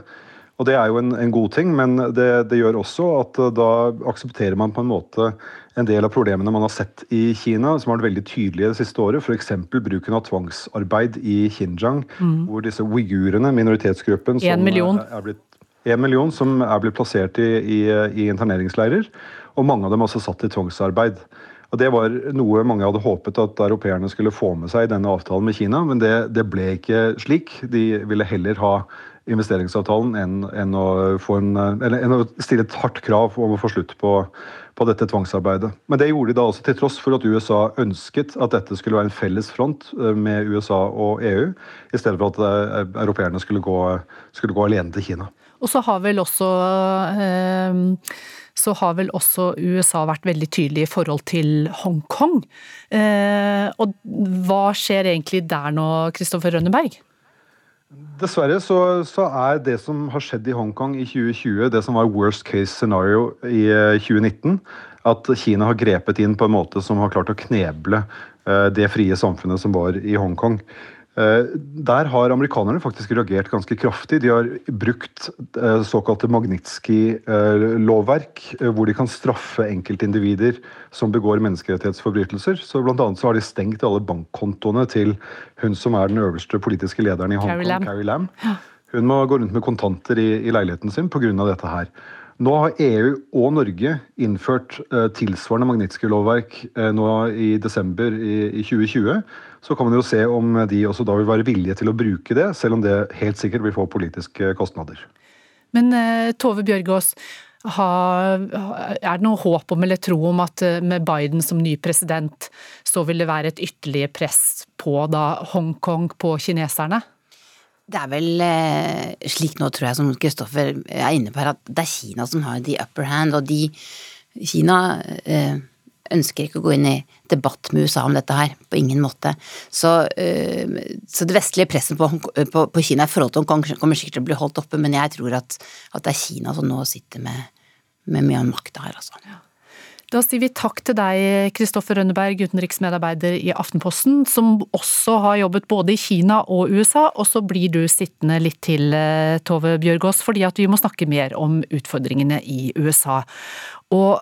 Speaker 16: Og Det er jo en, en god ting, men det, det, gjør også at eh, da aksepterer man på en måte en del av problemene man har sett i Kina, som har vært veldig tydelige det siste året. F.eks. bruken av tvangsarbeid i Xinjiang, mm. hvor disse uigurene, minoritetsgruppen
Speaker 2: En million.
Speaker 16: Er blitt, en million som er blitt plassert i, i, i interneringsleirer. Og mange av dem også satt i tvangsarbeid. Og Det var noe mange hadde håpet at europeerne skulle få med seg i denne avtalen med Kina, men det, det ble ikke slik. De ville heller ha investeringsavtalen enn, enn, å en, enn, å stille et hardt krav om å få slutt på, på, dette tvangsarbeidet. Men det gjorde de da også til tross for at USA ønsket at dette skulle være en felles front eh, med USA og EU, i stedet for at eh, europeerne skulle gå, skulle gå alene til Kina.
Speaker 2: Og så har vel også eh, så har vel også USA vært veldig tydelig i forhold til Hongkong. Eh, og hva skjer egentlig der nå, Kristoffer Rønneberg?
Speaker 16: Dessverre så, så, er det som har skjedd i Hongkong i 2020, det som var worst case scenario i 2019, eh, at Kina har grepet inn på en måte som har klart å kneble eh, det frie samfunnet som var i Hongkong. Eh, der har amerikanerne faktisk reagert ganske kraftig. De har brukt eh, såkalte Magnitsky-lovverk, eh, hvor de kan straffe enkeltindivider som begår menneskerettighetsforbrytelser. Så Blant annet så har de stengt alle bankkontoene til hun som er den øverste politiske lederen i Hongkong, Carrie Lam. Carrie Lam. Hun må gå rundt med kontanter i, i leiligheten sin pga. dette her. Nå har EU og Norge innført tilsvarende Magnitskij-lovverk nå i desember i, i, 2020. Så kan man jo se om de også da vil være villige til å bruke det, selv om det helt sikkert vil få politiske kostnader.
Speaker 2: Men eh, Tove Bjørgaas, er det noe håp om eller tro om at eh, med Biden som ny president, så vil det være et ytterligere press på da Hongkong, på kineserne?
Speaker 17: Det er vel eh, slik nå, tror jeg, som Kristoffer er inne på her, at det er Kina som har the upper hand, og de Kina eh, ønsker ikke å gå inn i debatt med USA om dette her, på ingen måte. Så, eh, så det vestlige presset på, på, på, Kina i forhold til Hongkong kommer sikkert til å bli holdt oppe, men jeg tror at, at det er Kina som nå sitter med, med mye av makta her, altså.
Speaker 2: Da sier vi takk til deg, Kristoffer Rønneberg, utenriksmedarbeider i Aftenposten, som også har jobbet både i Kina og USA. Og så blir du sittende litt til, eh, Tove Bjørgaas, fordi at vi må snakke mer om utfordringene i USA. Og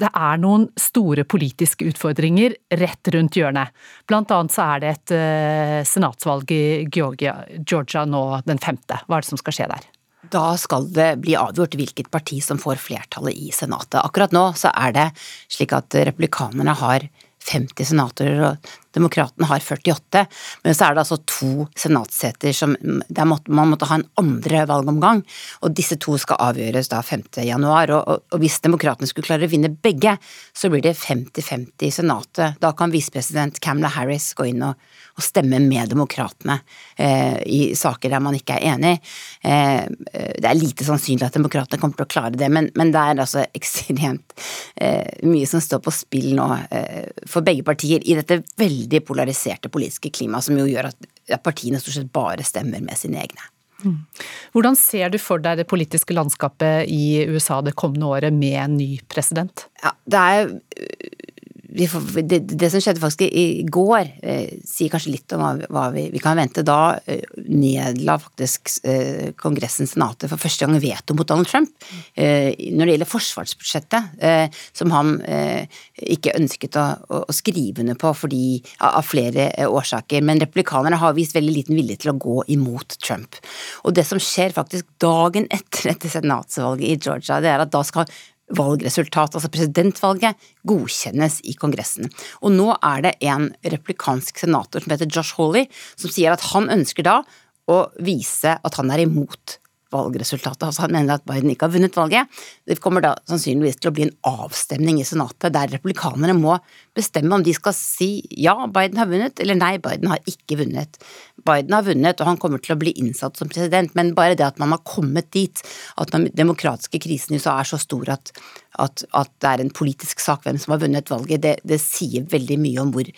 Speaker 2: det er noen store politiske utfordringer rett rundt hjørnet. Blant annet så er det et uh, senatsvalg i Georgia, Georgia nå den femte. Hva er det som skal skje der?
Speaker 17: Da skal det bli avgjort hvilket parti som får flertallet i Senatet. Akkurat nå så er det slik at republikanerne har 50 senatorer, og Demokratene har 48, men så er det altså to senatsseter som måtte, Man måtte ha en andre valgomgang, og disse to skal avgjøres da 5. januar. Og, og, og hvis Demokratene skulle klare å vinne begge, så blir det 50-50 i Senatet. Da kan visepresident Camla Harris gå inn og, og stemme med Demokratene eh, i saker der man ikke er enig. Eh, det er lite sannsynlig at Demokratene kommer til å klare det, men, men det er altså ekstremt eh, mye som står på spill nå eh, for begge partier i dette veldig veldig polariserte politiske klima som jo gjør at, partiene stort sett bare stemmer med sine egne.
Speaker 2: Mm. Hvordan ser du for deg det politiske landskapet i USA det kommende året med en ny president?
Speaker 17: Ja, det er det, det, som skjedde faktisk i, går, eh, sier kanskje litt om hva, hva vi, vi, kan vente. Da eh, nedla faktisk eh, Kongressen Senatet for første gang veto mot Donald Trump eh, når det gjelder forsvarsbudsjettet, eh, som han eh, ikke ønsket å, å, å, skrive under på fordi, av, av flere årsaker. Men republikanerne har vist veldig liten vilje til å gå imot Trump. Og det som skjer faktisk dagen etter dette senatsvalget i Georgia, det er at da skal valgresultat, altså presidentvalget, godkjennes i Kongressen. Og nå er det en replikansk senator som heter Josh Hawley, som sier at han ønsker da å vise at han er imot valgresultatet. Altså han mener at Biden ikke har vunnet valget. Det kommer da sannsynligvis til å bli en avstemning i Senatet der republikanere må bestemme om de skal si ja, Biden har vunnet, eller nei, Biden har ikke vunnet. Biden har vunnet, og han kommer til å bli innsatt som president, men bare det at man har kommet dit, at den demokratiske krisen i USA er så stor at, at, at det er en politisk sak hvem som har vunnet valget, det, det sier veldig mye om hvor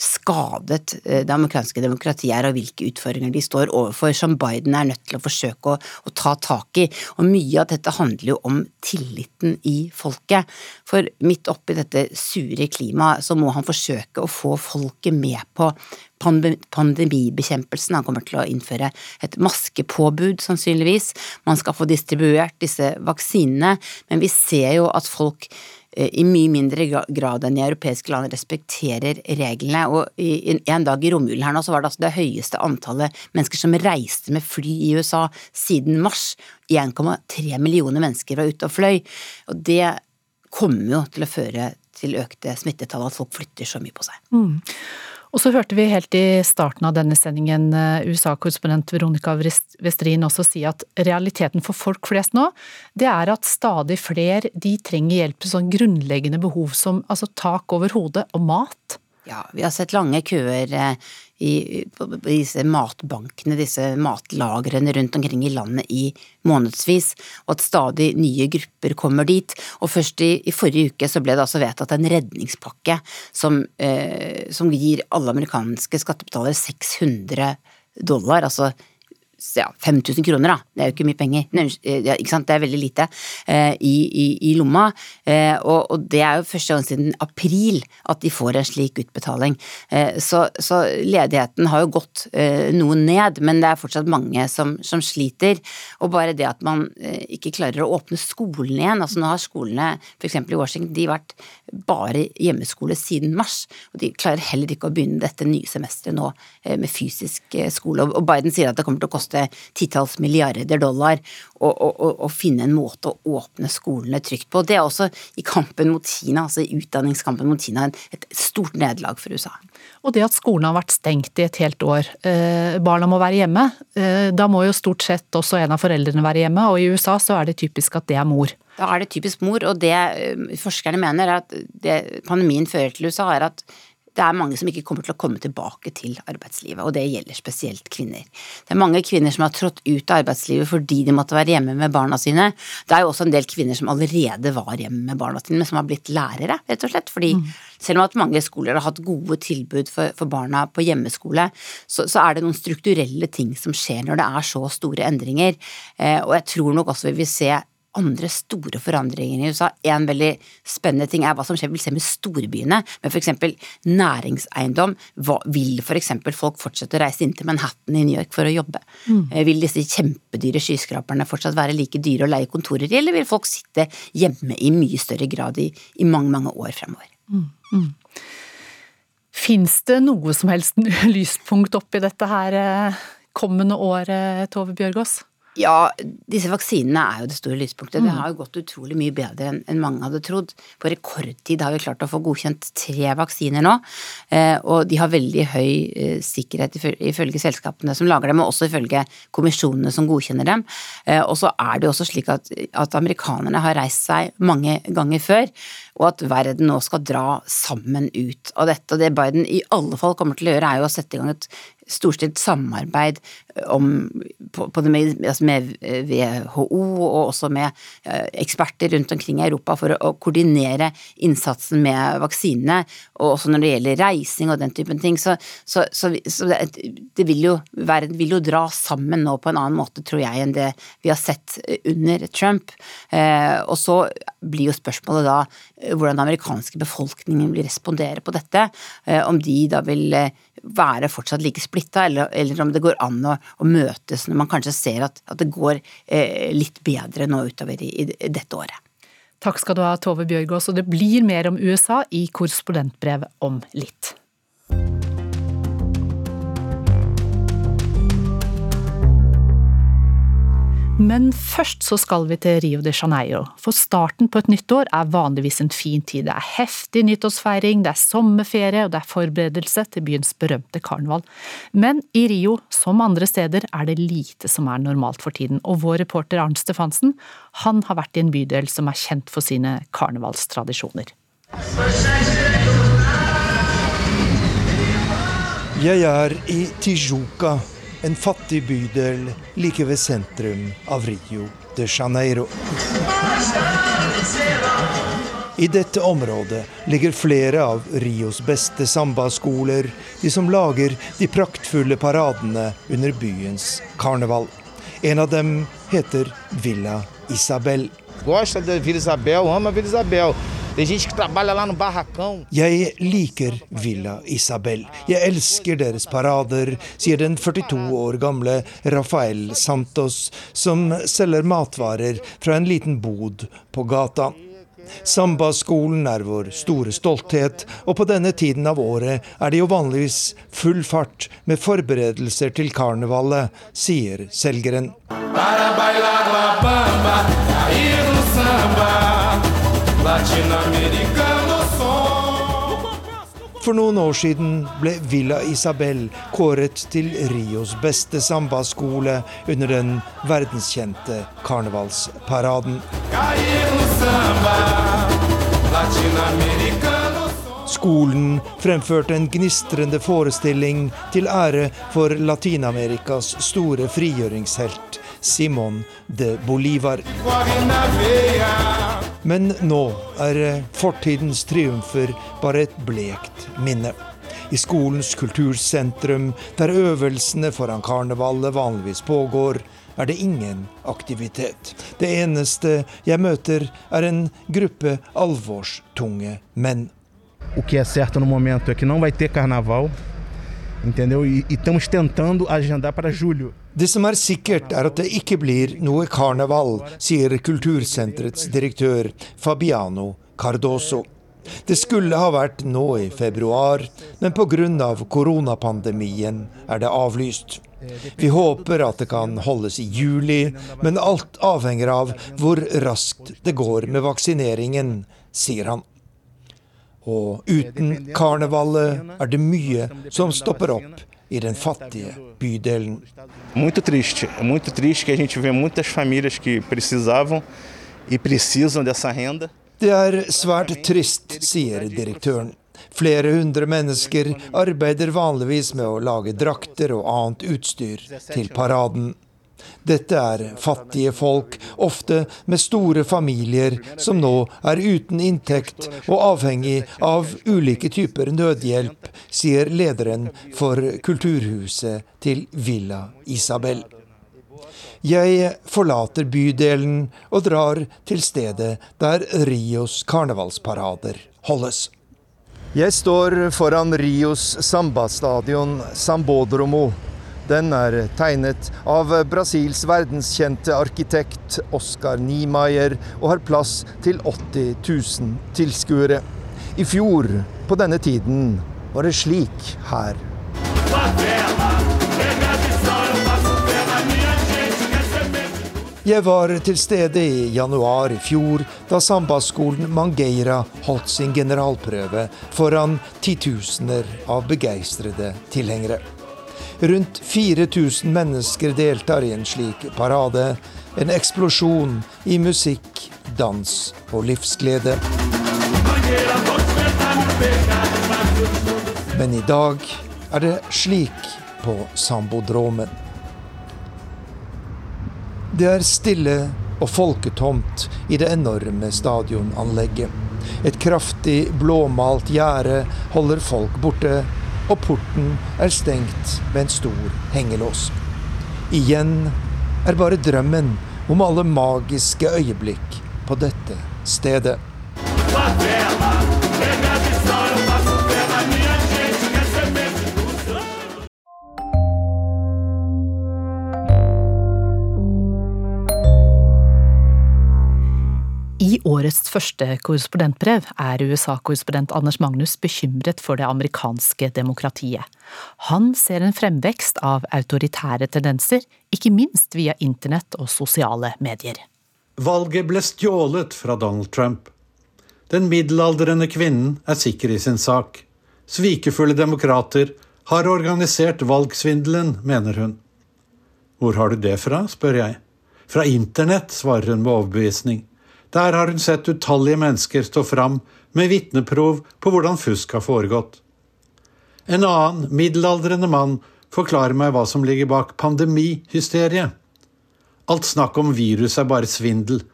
Speaker 17: skadet eh, det amerikanske demokratiet er, og hvilke utfordringer de står overfor, som Biden er nødt til å forsøke å, å, ta tak i. Og mye av dette handler jo om tilliten i folket. For midt oppi dette sure klimaet, så må han forsøke å få folket med på pandemibekjempelsen. Han kommer til å innføre et maskepåbud, sannsynligvis. Man skal få distribuert disse vaksinene, men vi ser jo at folk i mye mindre grad enn i europeiske land respekterer reglene. Og en dag i romjulen her nå så var det altså det høyeste antallet mennesker som reiste med fly i USA siden mars. 1,3 millioner mennesker var ute og fløy. Og det kommer jo til å føre til økte smittetall, at folk flytter så mye på seg.
Speaker 2: Mm. Og så hørte vi helt i starten av denne sendingen eh, USA-korrespondent Veronica Westrin også si at realiteten for folk flest nå, det er at stadig flere de trenger hjelp til sånn grunnleggende behov som altså tak over hodet og mat.
Speaker 17: Ja, vi har sett lange køer i, disse matbankene, disse matlagrene rundt omkring i landet i månedsvis, og at stadig nye grupper kommer dit. Og først i, i forrige uke så ble det altså vedtatt en redningspakke som, eh, som gir alle amerikanske skattebetalere 600 dollar, altså ja, 5000 kroner, da. Det er jo ikke mye penger. Nei, ikke sant? Det er veldig lite eh, i, i, i, lomma. Eh, og, og, det er jo første gang siden april at de får en slik utbetaling. Eh, så, så, ledigheten har jo gått eh, noe ned, men det er fortsatt mange som, som sliter. Og bare det at man eh, ikke klarer å åpne skolen igjen. Altså nå har skolene f.eks. i Washington de vært bare hjemmeskole siden mars. Og de klarer heller ikke å begynne dette nye semesteret nå eh, med fysisk skole. Og Biden sier at det kommer til å koste titalls milliarder dollar å finne en måte å åpne skolene trygt på. Det er også i kampen mot Kina, altså i utdanningskampen mot Kina, et stort nederlag for USA.
Speaker 2: Og det at skolen har vært stengt i et helt år, eh, barna må være hjemme, eh, da må jo stort sett også en av foreldrene være hjemme, og i USA så er det typisk at det er mor.
Speaker 17: Da er det typisk mor, og det eh, forskerne mener er at det pandemien fører til USA, er at det er mange som ikke kommer til å komme tilbake til arbeidslivet, og det gjelder spesielt kvinner. Det er mange kvinner som har trådt ut av arbeidslivet fordi de måtte være hjemme med barna sine. Det er jo også en del kvinner som allerede var hjemme med barna sine, men som har blitt lærere, rett og slett. Fordi mm. selv om at mange skoler har hatt gode tilbud for, for barna på hjemmeskole, så, så, er det noen strukturelle ting som skjer når det er så store endringer. Eh, og jeg tror nok også vi vil se andre store forandringer i USA. En veldig spennende ting er hva som skjer vil se med storbyene, med f.eks. næringseiendom. Hva, vil f.eks. folk fortsette å reise inn til Manhattan i New York for å jobbe? Mm. Eh, vil disse kjempedyre skyskraperne fortsatt være like dyre å leie kontorer i, eller vil folk sitte hjemme i mye større grad i, i mange, mange år fremover? Mm. Mm.
Speaker 2: Fins det noe som helst lyspunkt oppi dette her eh, kommende året, Tove Bjørgaas?
Speaker 17: Ja, disse vaksinene er jo det store lyspunktet. Mm. Det har jo gått utrolig mye bedre enn mange hadde trodd. På rekordtid har vi klart å få godkjent tre vaksiner nå, eh, og de har veldig høy eh, sikkerhet ifølge selskapene som lager dem, og også ifølge kommisjonene som godkjenner dem. Eh, og så er det jo også slik at, at amerikanerne har reist seg mange ganger før, og at verden nå skal dra sammen ut av dette. Og det Biden i alle fall kommer til å gjøre, er jo å sette i gang et storstilt samarbeid om, på, på med, altså med, WHO og også med eh, eksperter rundt omkring i Europa for å, å, koordinere innsatsen med vaksinene, og også når det gjelder reising og den typen ting. Så, så, så, så det, det vil jo verden vil jo dra sammen nå på en annen måte, tror jeg, enn det vi har sett under Trump. Eh, og så blir jo spørsmålet da eh, hvordan den amerikanske befolkningen vil respondere på dette. Eh, om de da vil eh, være fortsatt like splitta, eller, eller, om det går an å, å, møtes når man kanskje ser at, at det går eh, litt bedre nå utover i, i dette året.
Speaker 2: Takk skal du ha, Tove Bjørgaas, og det blir mer om USA i korrespondentbrev om litt. Men først så skal vi til Rio de Janeiro, for starten på et nytt år er vanligvis en fin tid. Det er heftig nyttårsfeiring, det er sommerferie og det er forberedelse til byens berømte karneval. Men i Rio, som andre steder, er det lite som er normalt for tiden, og vår reporter Arnt Stefansen, han har vært i en bydel som er kjent for sine karnevalstradisjoner.
Speaker 7: Jeg er i Tijuca en fattig bydel like ved sentrum av Rio de Janeiro. I dette området ligger flere av Rios beste sambaskoler, de som lager de praktfulle paradene under byens karneval. En av dem heter Villa Isabel.
Speaker 18: Gosta de Villa Isabel, ama Villa Isabel. Det gente que trabalha lá no barracão.
Speaker 7: Jeg liker Villa Isabel. Jeg elsker deres parader, sier den 42 år gamle Rafael Santos, som selger matvarer fra en liten bod på gata. Sambaskolen er vår store stolthet, og på denne tiden av året er det jo vanligvis full fart med forberedelser til karnevalet, sier selgeren. Para bailar la bamba, for noen år siden ble Villa Isabel kåret til Rios beste sambaskole under den verdenskjente karnevalsparaden. Skolen fremførte en gnistrende forestilling til ære for Latin-Amerikas store frigjøringshelt Simon de Bolivar. Men nå er fortidens triumfer bare et blekt minne. I skolens kultursentrum, der øvelsene foran karnevalet vanligvis pågår, er det ingen aktivitet. Det eneste jeg møter, er en gruppe alvorstunge menn.
Speaker 18: O que é certo no momento é que não vai ter carnaval, entendeu? E estamos tentando agendar para julho.
Speaker 7: Det som er sikkert, er at det ikke blir noe karneval, sier Kultursenterets direktør Fabiano Cardoso. Det skulle ha vært nå i februar, men pga. koronapandemien er det avlyst. Vi håper at det kan holdes i juli, men alt avhenger av hvor raskt det går med vaksineringen, sier han. Og uten karnevalet er det mye som stopper opp i den fattige bydelen.
Speaker 18: Muito triste. É muito triste que a gente vê muitas famílias que precisavam e precisam dessa renda.
Speaker 7: Det er svært trist, sier direktøren. Flere hundre mennesker arbeider vanligvis med å lage drakter og annet utstyr til paraden. Dette er fattige folk, ofte med store familier, som nå er uten inntekt og avhengig av ulike typer nødhjelp, sier lederen for kulturhuset til Villa Isabel. Jeg forlater bydelen og drar til stedet der Rios karnevalsparader holdes. Jeg står foran Rios sambastadion Sambodromo den er tegnet av Brasils verdenskjente arkitekt Oscar Niemeyer og har plass til 80 000 tilskuere. I fjor på denne tiden var det slik her. Jeg var til stede i januar i fjor, da sambaskolen Mangeira holdt sin generalprøve foran titusener av begeistrede tilhengere. Rundt 4000 mennesker deltar i en slik parade. En eksplosjon i musikk, dans og livsglede. Men i dag er det slik på Sambodromen. Det er stille og folketomt i det enorme stadionanlegget. Et kraftig blåmalt gjerde holder folk borte, og porten er stengt med en stor hengelås. Igjen er bare drømmen om alle magiske øyeblikk på dette stedet.
Speaker 2: Årets første korrespondentbrev er USA-korrespondent Anders Magnus bekymret for det amerikanske demokratiet. Han ser en fremvekst av autoritære tendenser, ikke minst via internett og sosiale medier.
Speaker 8: Valget ble stjålet fra Donald Trump. Den middelaldrende kvinnen er sikker i sin sak. Svikefulle demokrater har organisert valgsvindelen, mener hun. Hvor har du det fra, spør jeg. Fra internett, svarer hun med overbevisning. Der har hun sett utallige mennesker stå fram med vitneprov på hvordan fusk har foregått. En annen, middelaldrende mann forklarer meg hva som ligger bak pandemihysteriet. Alt snakk om virus er bare svindel.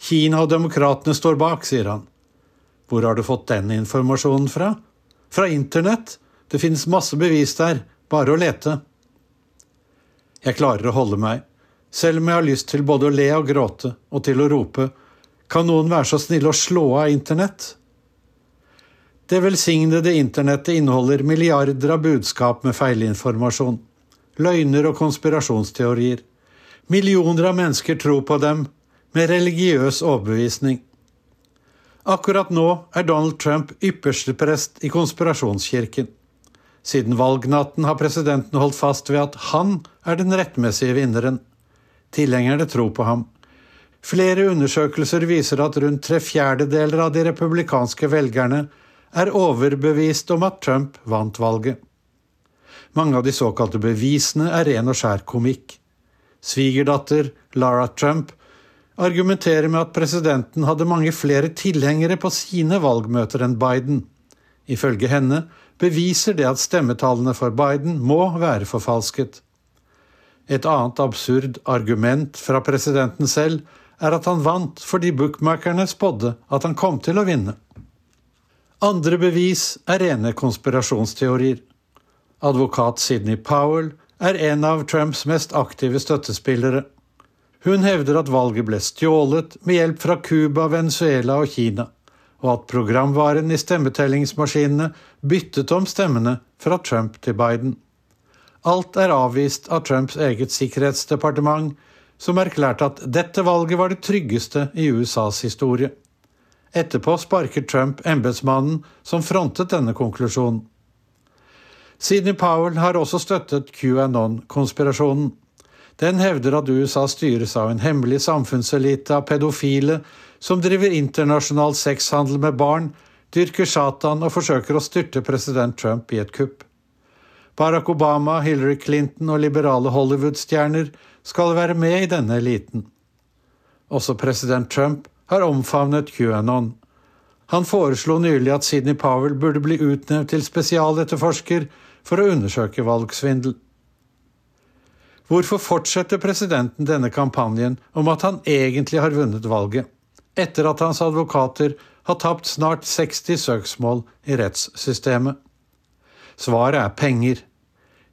Speaker 8: Kina og demokratene står bak, sier han. Hvor har du fått den informasjonen fra? Fra internett. Det finnes masse bevis der, bare å lete. Jeg klarer å holde meg, selv om jeg har lyst til både å le og gråte, og til å rope kan noen være så snill å slå av internett? Det velsignede internettet inneholder milliarder av budskap med feilinformasjon, løgner og konspirasjonsteorier. Millioner av mennesker tror på dem med religiøs overbevisning. Akkurat nå er Donald Trump ypperste prest i konspirasjonskirken. Siden valgnatten har presidenten holdt fast ved at han er den rettmessige vinneren. Tilhengerne tror på ham. Flere undersøkelser viser at rundt tre fjerdedeler av de republikanske velgerne er overbevist om at Trump vant valget. Mange av de såkalte bevisene er ren og skjær komikk. Svigerdatter Lara Trump argumenterer med at presidenten hadde mange flere tilhengere på sine valgmøter enn Biden. Ifølge henne beviser det at stemmetallene for Biden må være forfalsket. Et annet absurd argument fra presidenten selv er at han vant fordi bookmakerne spådde at han kom til å vinne. Andre bevis er rene konspirasjonsteorier. Advokat Sidney Powell er en av Trumps mest aktive støttespillere. Hun hevder at valget ble stjålet med hjelp fra Cuba, Venezuela og Kina, og at programvaren i stemmetellingsmaskinene byttet om stemmene fra Trump til Biden. Alt er avvist av Trumps eget sikkerhetsdepartement, som erklærte at dette valget var det tryggeste i USAs historie. Etterpå sparker Trump embetsmannen som frontet denne konklusjonen. Sidney Powell har også støttet QAnon-konspirasjonen. Den hevder at USA styres av en hemmelig samfunnselite av pedofile som driver internasjonal sexhandel med barn, dyrker Satan og forsøker å styrte president Trump i et kupp. Barack Obama, Hillary Clinton og liberale Hollywood-stjerner skal være med i denne eliten. Også president Trump har omfavnet QAnon. Han foreslo nylig at Sidney Powell burde bli utnevnt til spesialetterforsker for å undersøke valgsvindel. Hvorfor fortsetter presidenten denne kampanjen om at han egentlig har vunnet valget, etter at hans advokater har tapt snart 60 søksmål i rettssystemet? Svaret er penger.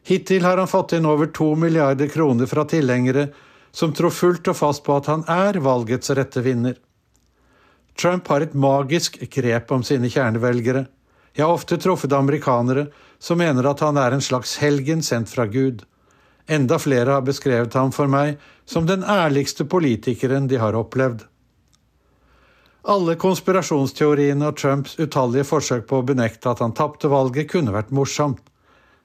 Speaker 8: Hittil har han fått inn over to milliarder kroner fra tilhengere som tror fullt og fast på at han er valgets rette vinner. Trump har et magisk grep om sine kjernevelgere. Jeg har ofte truffet amerikanere som mener at han er en slags helgen sendt fra Gud. Enda flere har beskrevet ham for meg som den ærligste politikeren de har opplevd. Alle konspirasjonsteoriene og Trumps utallige forsøk på å benekte at han tapte valget, kunne vært morsomt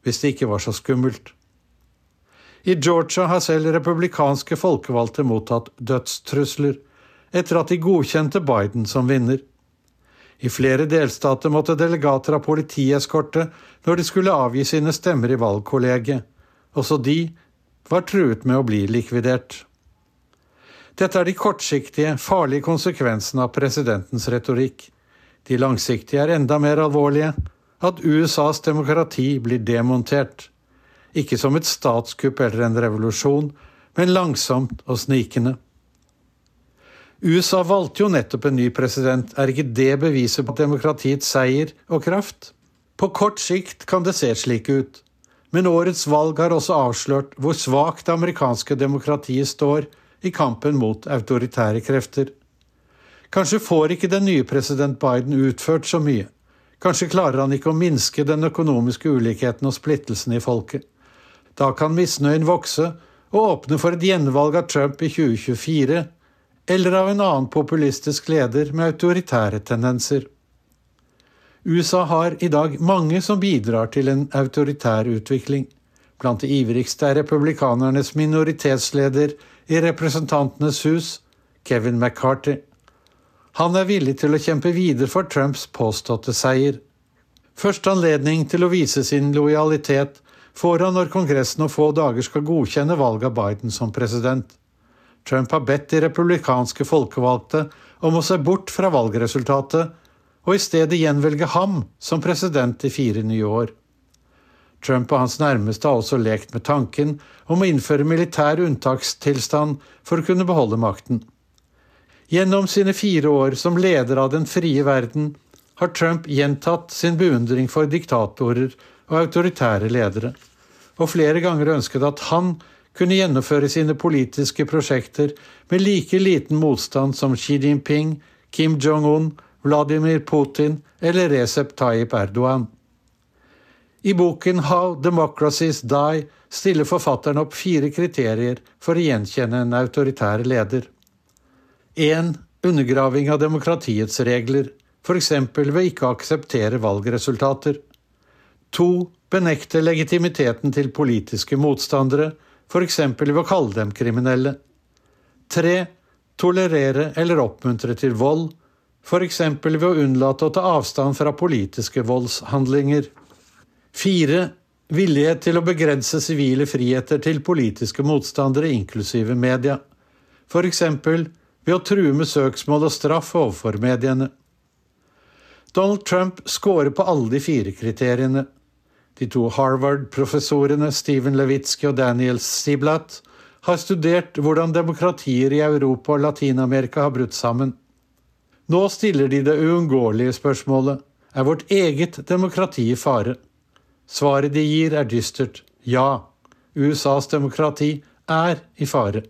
Speaker 8: hvis det ikke var så skummelt. I Georgia har selv republikanske folkevalgte mottatt dødstrusler etter at de godkjente Biden som vinner. I flere delstater måtte delegater ha politieskorte når de skulle avgi sine stemmer i valgkollegiet. Også de var truet med å bli likvidert. Dette er de kortsiktige, farlige konsekvensene av presidentens retorikk. De langsiktige er enda mer alvorlige, at USAs demokrati blir demontert. ikke som et statskupp eller en revolusjon, men langsomt og snikende. USA valgte jo nettopp en ny president, er ikke det beviset på demokratiets seier og kraft? På kort sikt kan det se slik ut, men årets valg har også avslørt hvor svakt det amerikanske demokratiet står i kampen mot autoritære krefter. Kanskje får ikke den nye president Biden utført så mye. Kanskje klarer han ikke å minske den økonomiske ulikheten og splittelsen i folket. Da kan misnøyen vokse og åpne for et gjenvalg av Trump i 2024 eller av en annen populistisk leder med autoritære tendenser. USA har i dag mange som bidrar til en autoritær utvikling. Blant de ivrigste er republikanernes minoritetsleder i Representantenes hus, Kevin McCarthy. Han er villig til å kjempe videre for Trumps påståtte seier. Første anledning til å vise sin lojalitet får han når Kongressen om få dager skal godkjenne valget av Biden som president. Trump har bedt de republikanske folkevalgte om å se bort fra valgresultatet og i stedet gjenvelge ham som president i fire nye år. Trump og hans nærmeste har også lekt med tanken om å innføre militær unntakstilstand for å kunne beholde makten. Gjennom sine fire år som leder av den frie verden har Trump gjentatt sin beundring for diktatorer og autoritære ledere, og flere ganger ønsket at han kunne gjennomføre sine politiske prosjekter med like liten motstand som Xi Jinping, Kim Jong-un, Vladimir Putin eller Recep Tayyip Erdogan. I boken How Democracies Die stiller forfatteren opp fire kriterier for å gjenkjenne en autoritær leder. 1. Undergraving av demokratiets regler, f.eks. ved ikke å akseptere valgresultater. 2. Benekte legitimiteten til politiske motstandere, f.eks. ved å kalle dem kriminelle. 3. Tolerere eller oppmuntre til vold, f.eks. ved å unnlate å ta avstand fra politiske voldshandlinger. 4. Villighet til å begrense sivile friheter til politiske motstandere, inklusive media. F.eks. ved å true med søksmål og straff overfor mediene. Donald Trump scorer på alle de fire kriteriene. De to Harvard-professorene Steven Levitsky og Daniel Siblat har studert hvordan demokratier i Europa og Latin-Amerika har brutt sammen. Nå stiller de det uunngåelige spørsmålet er vårt eget demokrati i fare. Svaret de gir, er dystert. Ja, USAs demokrati er i fare.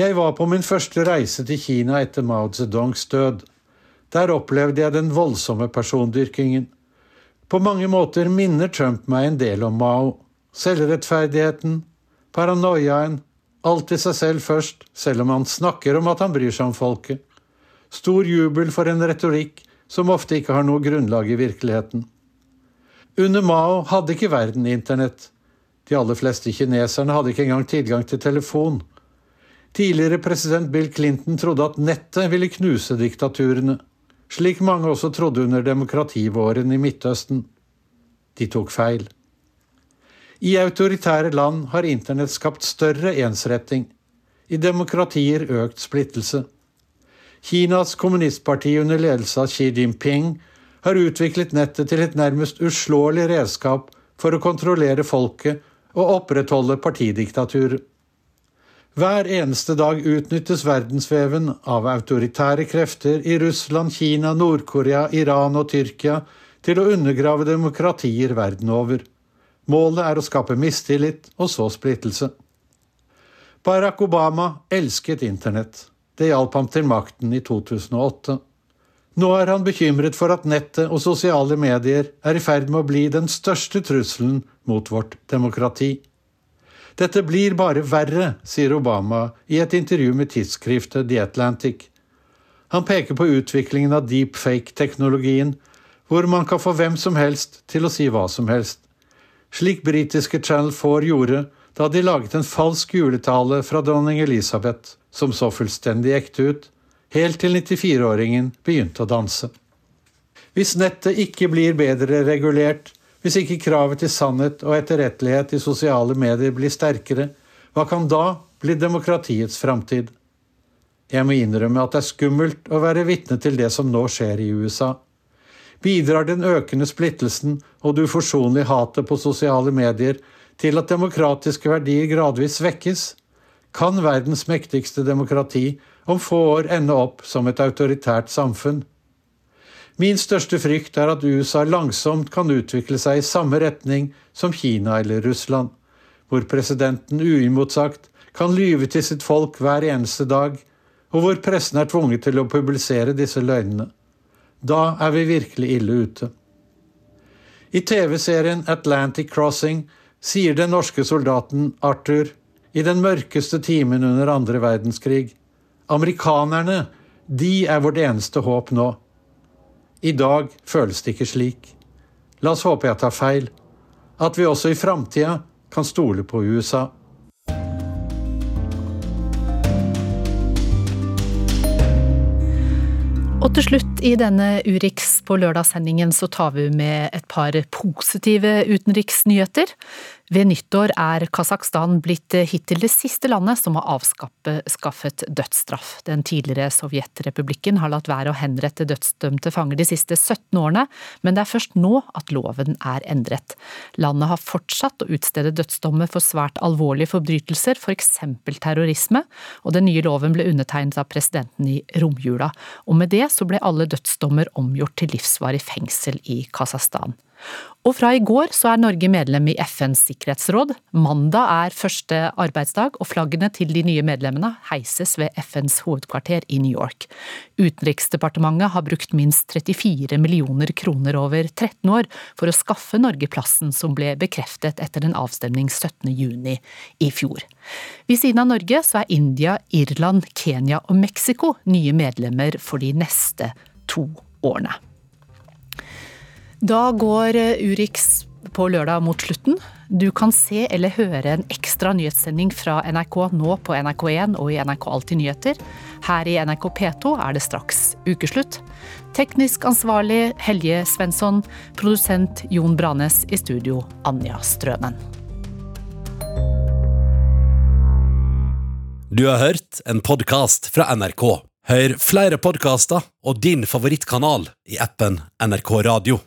Speaker 8: Jeg var på min første reise til Kina etter Mao Zedongs død. Der opplevde jeg den voldsomme persondyrkingen. På mange måter minner Trump meg en del om Mao. Selvrettferdigheten, paranoiaen, alltid seg selv først, selv om han snakker om at han bryr seg om folket. Stor jubel for en retorikk som ofte ikke har noe grunnlag i virkeligheten. Under Mao hadde ikke verden internett. De aller fleste kineserne hadde ikke engang tilgang til telefon. Tidligere president Bill Clinton trodde at nettet ville knuse diktaturene slik mange også trodde under demokrativåren i Midtøsten. De tok feil. I autoritære land har internett skapt større ensretting, i demokratier økt splittelse. Kinas kommunistparti under ledelse av Xi Jinping har utviklet nettet til et nærmest uslåelig redskap for å kontrollere folket og opprettholde partidiktaturet. Hver eneste dag utnyttes verdensveven av autoritære krefter i Russland, Kina, Nord-Korea, Iran og Tyrkia til å undergrave demokratier verden over. Målet er å skape mistillit og så splittelse. Barack Obama elsket internett. Det hjalp ham til makten i 2008. Nå er han bekymret for at nettet og sosiale medier er i ferd med å bli den største trusselen mot vårt demokrati. Dette blir bare verre, sier Obama i et intervju med tidsskriftet The Atlantic. Han peker på utviklingen av deepfake-teknologien, hvor man kan få hvem som helst til å si hva som helst. Slik britiske Channel 4 gjorde da de laget en falsk juletale fra dronning Elisabeth, som så fullstendig ekte ut, helt til 94-åringen begynte å danse. Hvis nettet ikke blir bedre regulert, hvis ikke kravet til sannhet og etterrettelighet i sosiale medier blir sterkere, hva kan da bli demokratiets framtid? Jeg må innrømme at det er skummelt å være vitne til det som nå skjer i USA. Bidrar den økende splittelsen og det uforsonlige hatet på sosiale medier til at demokratiske verdier gradvis svekkes? Kan verdens mektigste demokrati om få år ende opp som et autoritært samfunn? Min største frykt er at USA langsomt kan utvikle seg i samme retning som Kina eller Russland, hvor presidenten uimotsagt kan lyve til sitt folk hver eneste dag, og hvor pressen er tvunget til å publisere disse løgnene. Da er vi virkelig ille ute. I TV-serien Atlantic Crossing sier den norske soldaten Arthur i den mørkeste timen under andre verdenskrig Amerikanerne, de er vårt eneste håp nå. I dag føles det ikke slik. La oss håpe jeg tar feil. At vi også i framtida kan stole på USA.
Speaker 2: Og til slutt i denne Urix på lørdagssendingen så tar vi med et par positive utenriksnyheter. Ved nyttår er Kasakhstan blitt hittil det siste landet som har avskaffet dødsstraff. Den tidligere Sovjetrepublikken har latt være å henrette dødsdømte fanger de siste 17 årene, men det er først nå at loven er endret. Landet har fortsatt å utstede dødsdommer for svært alvorlige forbrytelser, f.eks. For terrorisme, og den nye loven ble undertegnet av presidenten i romjula. Og med det så ble alle dødsdommer omgjort til livsvarig fengsel i Kasakhstan. Og fra i går så er Norge medlem i FNs sikkerhetsråd. Mandag er første arbeidsdag, og flaggene til de nye medlemmene heises ved FNs hovedkvarter i New York. Utenriksdepartementet har brukt minst 34 millioner kroner over 13 år for å skaffe Norge plassen som ble bekreftet etter en avstemning 17. juni i fjor. Ved siden av Norge så er India, Irland, Kenya og Mexico nye medlemmer for de neste to årene. Da går Urix på lørdag mot slutten. Du kan se eller høre en ekstra nyhetssending fra NRK nå på NRK1 og i NRK Alltid nyheter. Her i NRK P2 er det straks ukeslutt. Teknisk ansvarlig Helje Svensson, produsent Jon Branes, i studio Anja Strønen.
Speaker 1: Du har hørt en podkast fra NRK. Hør flere podkaster og din favorittkanal i appen NRK Radio.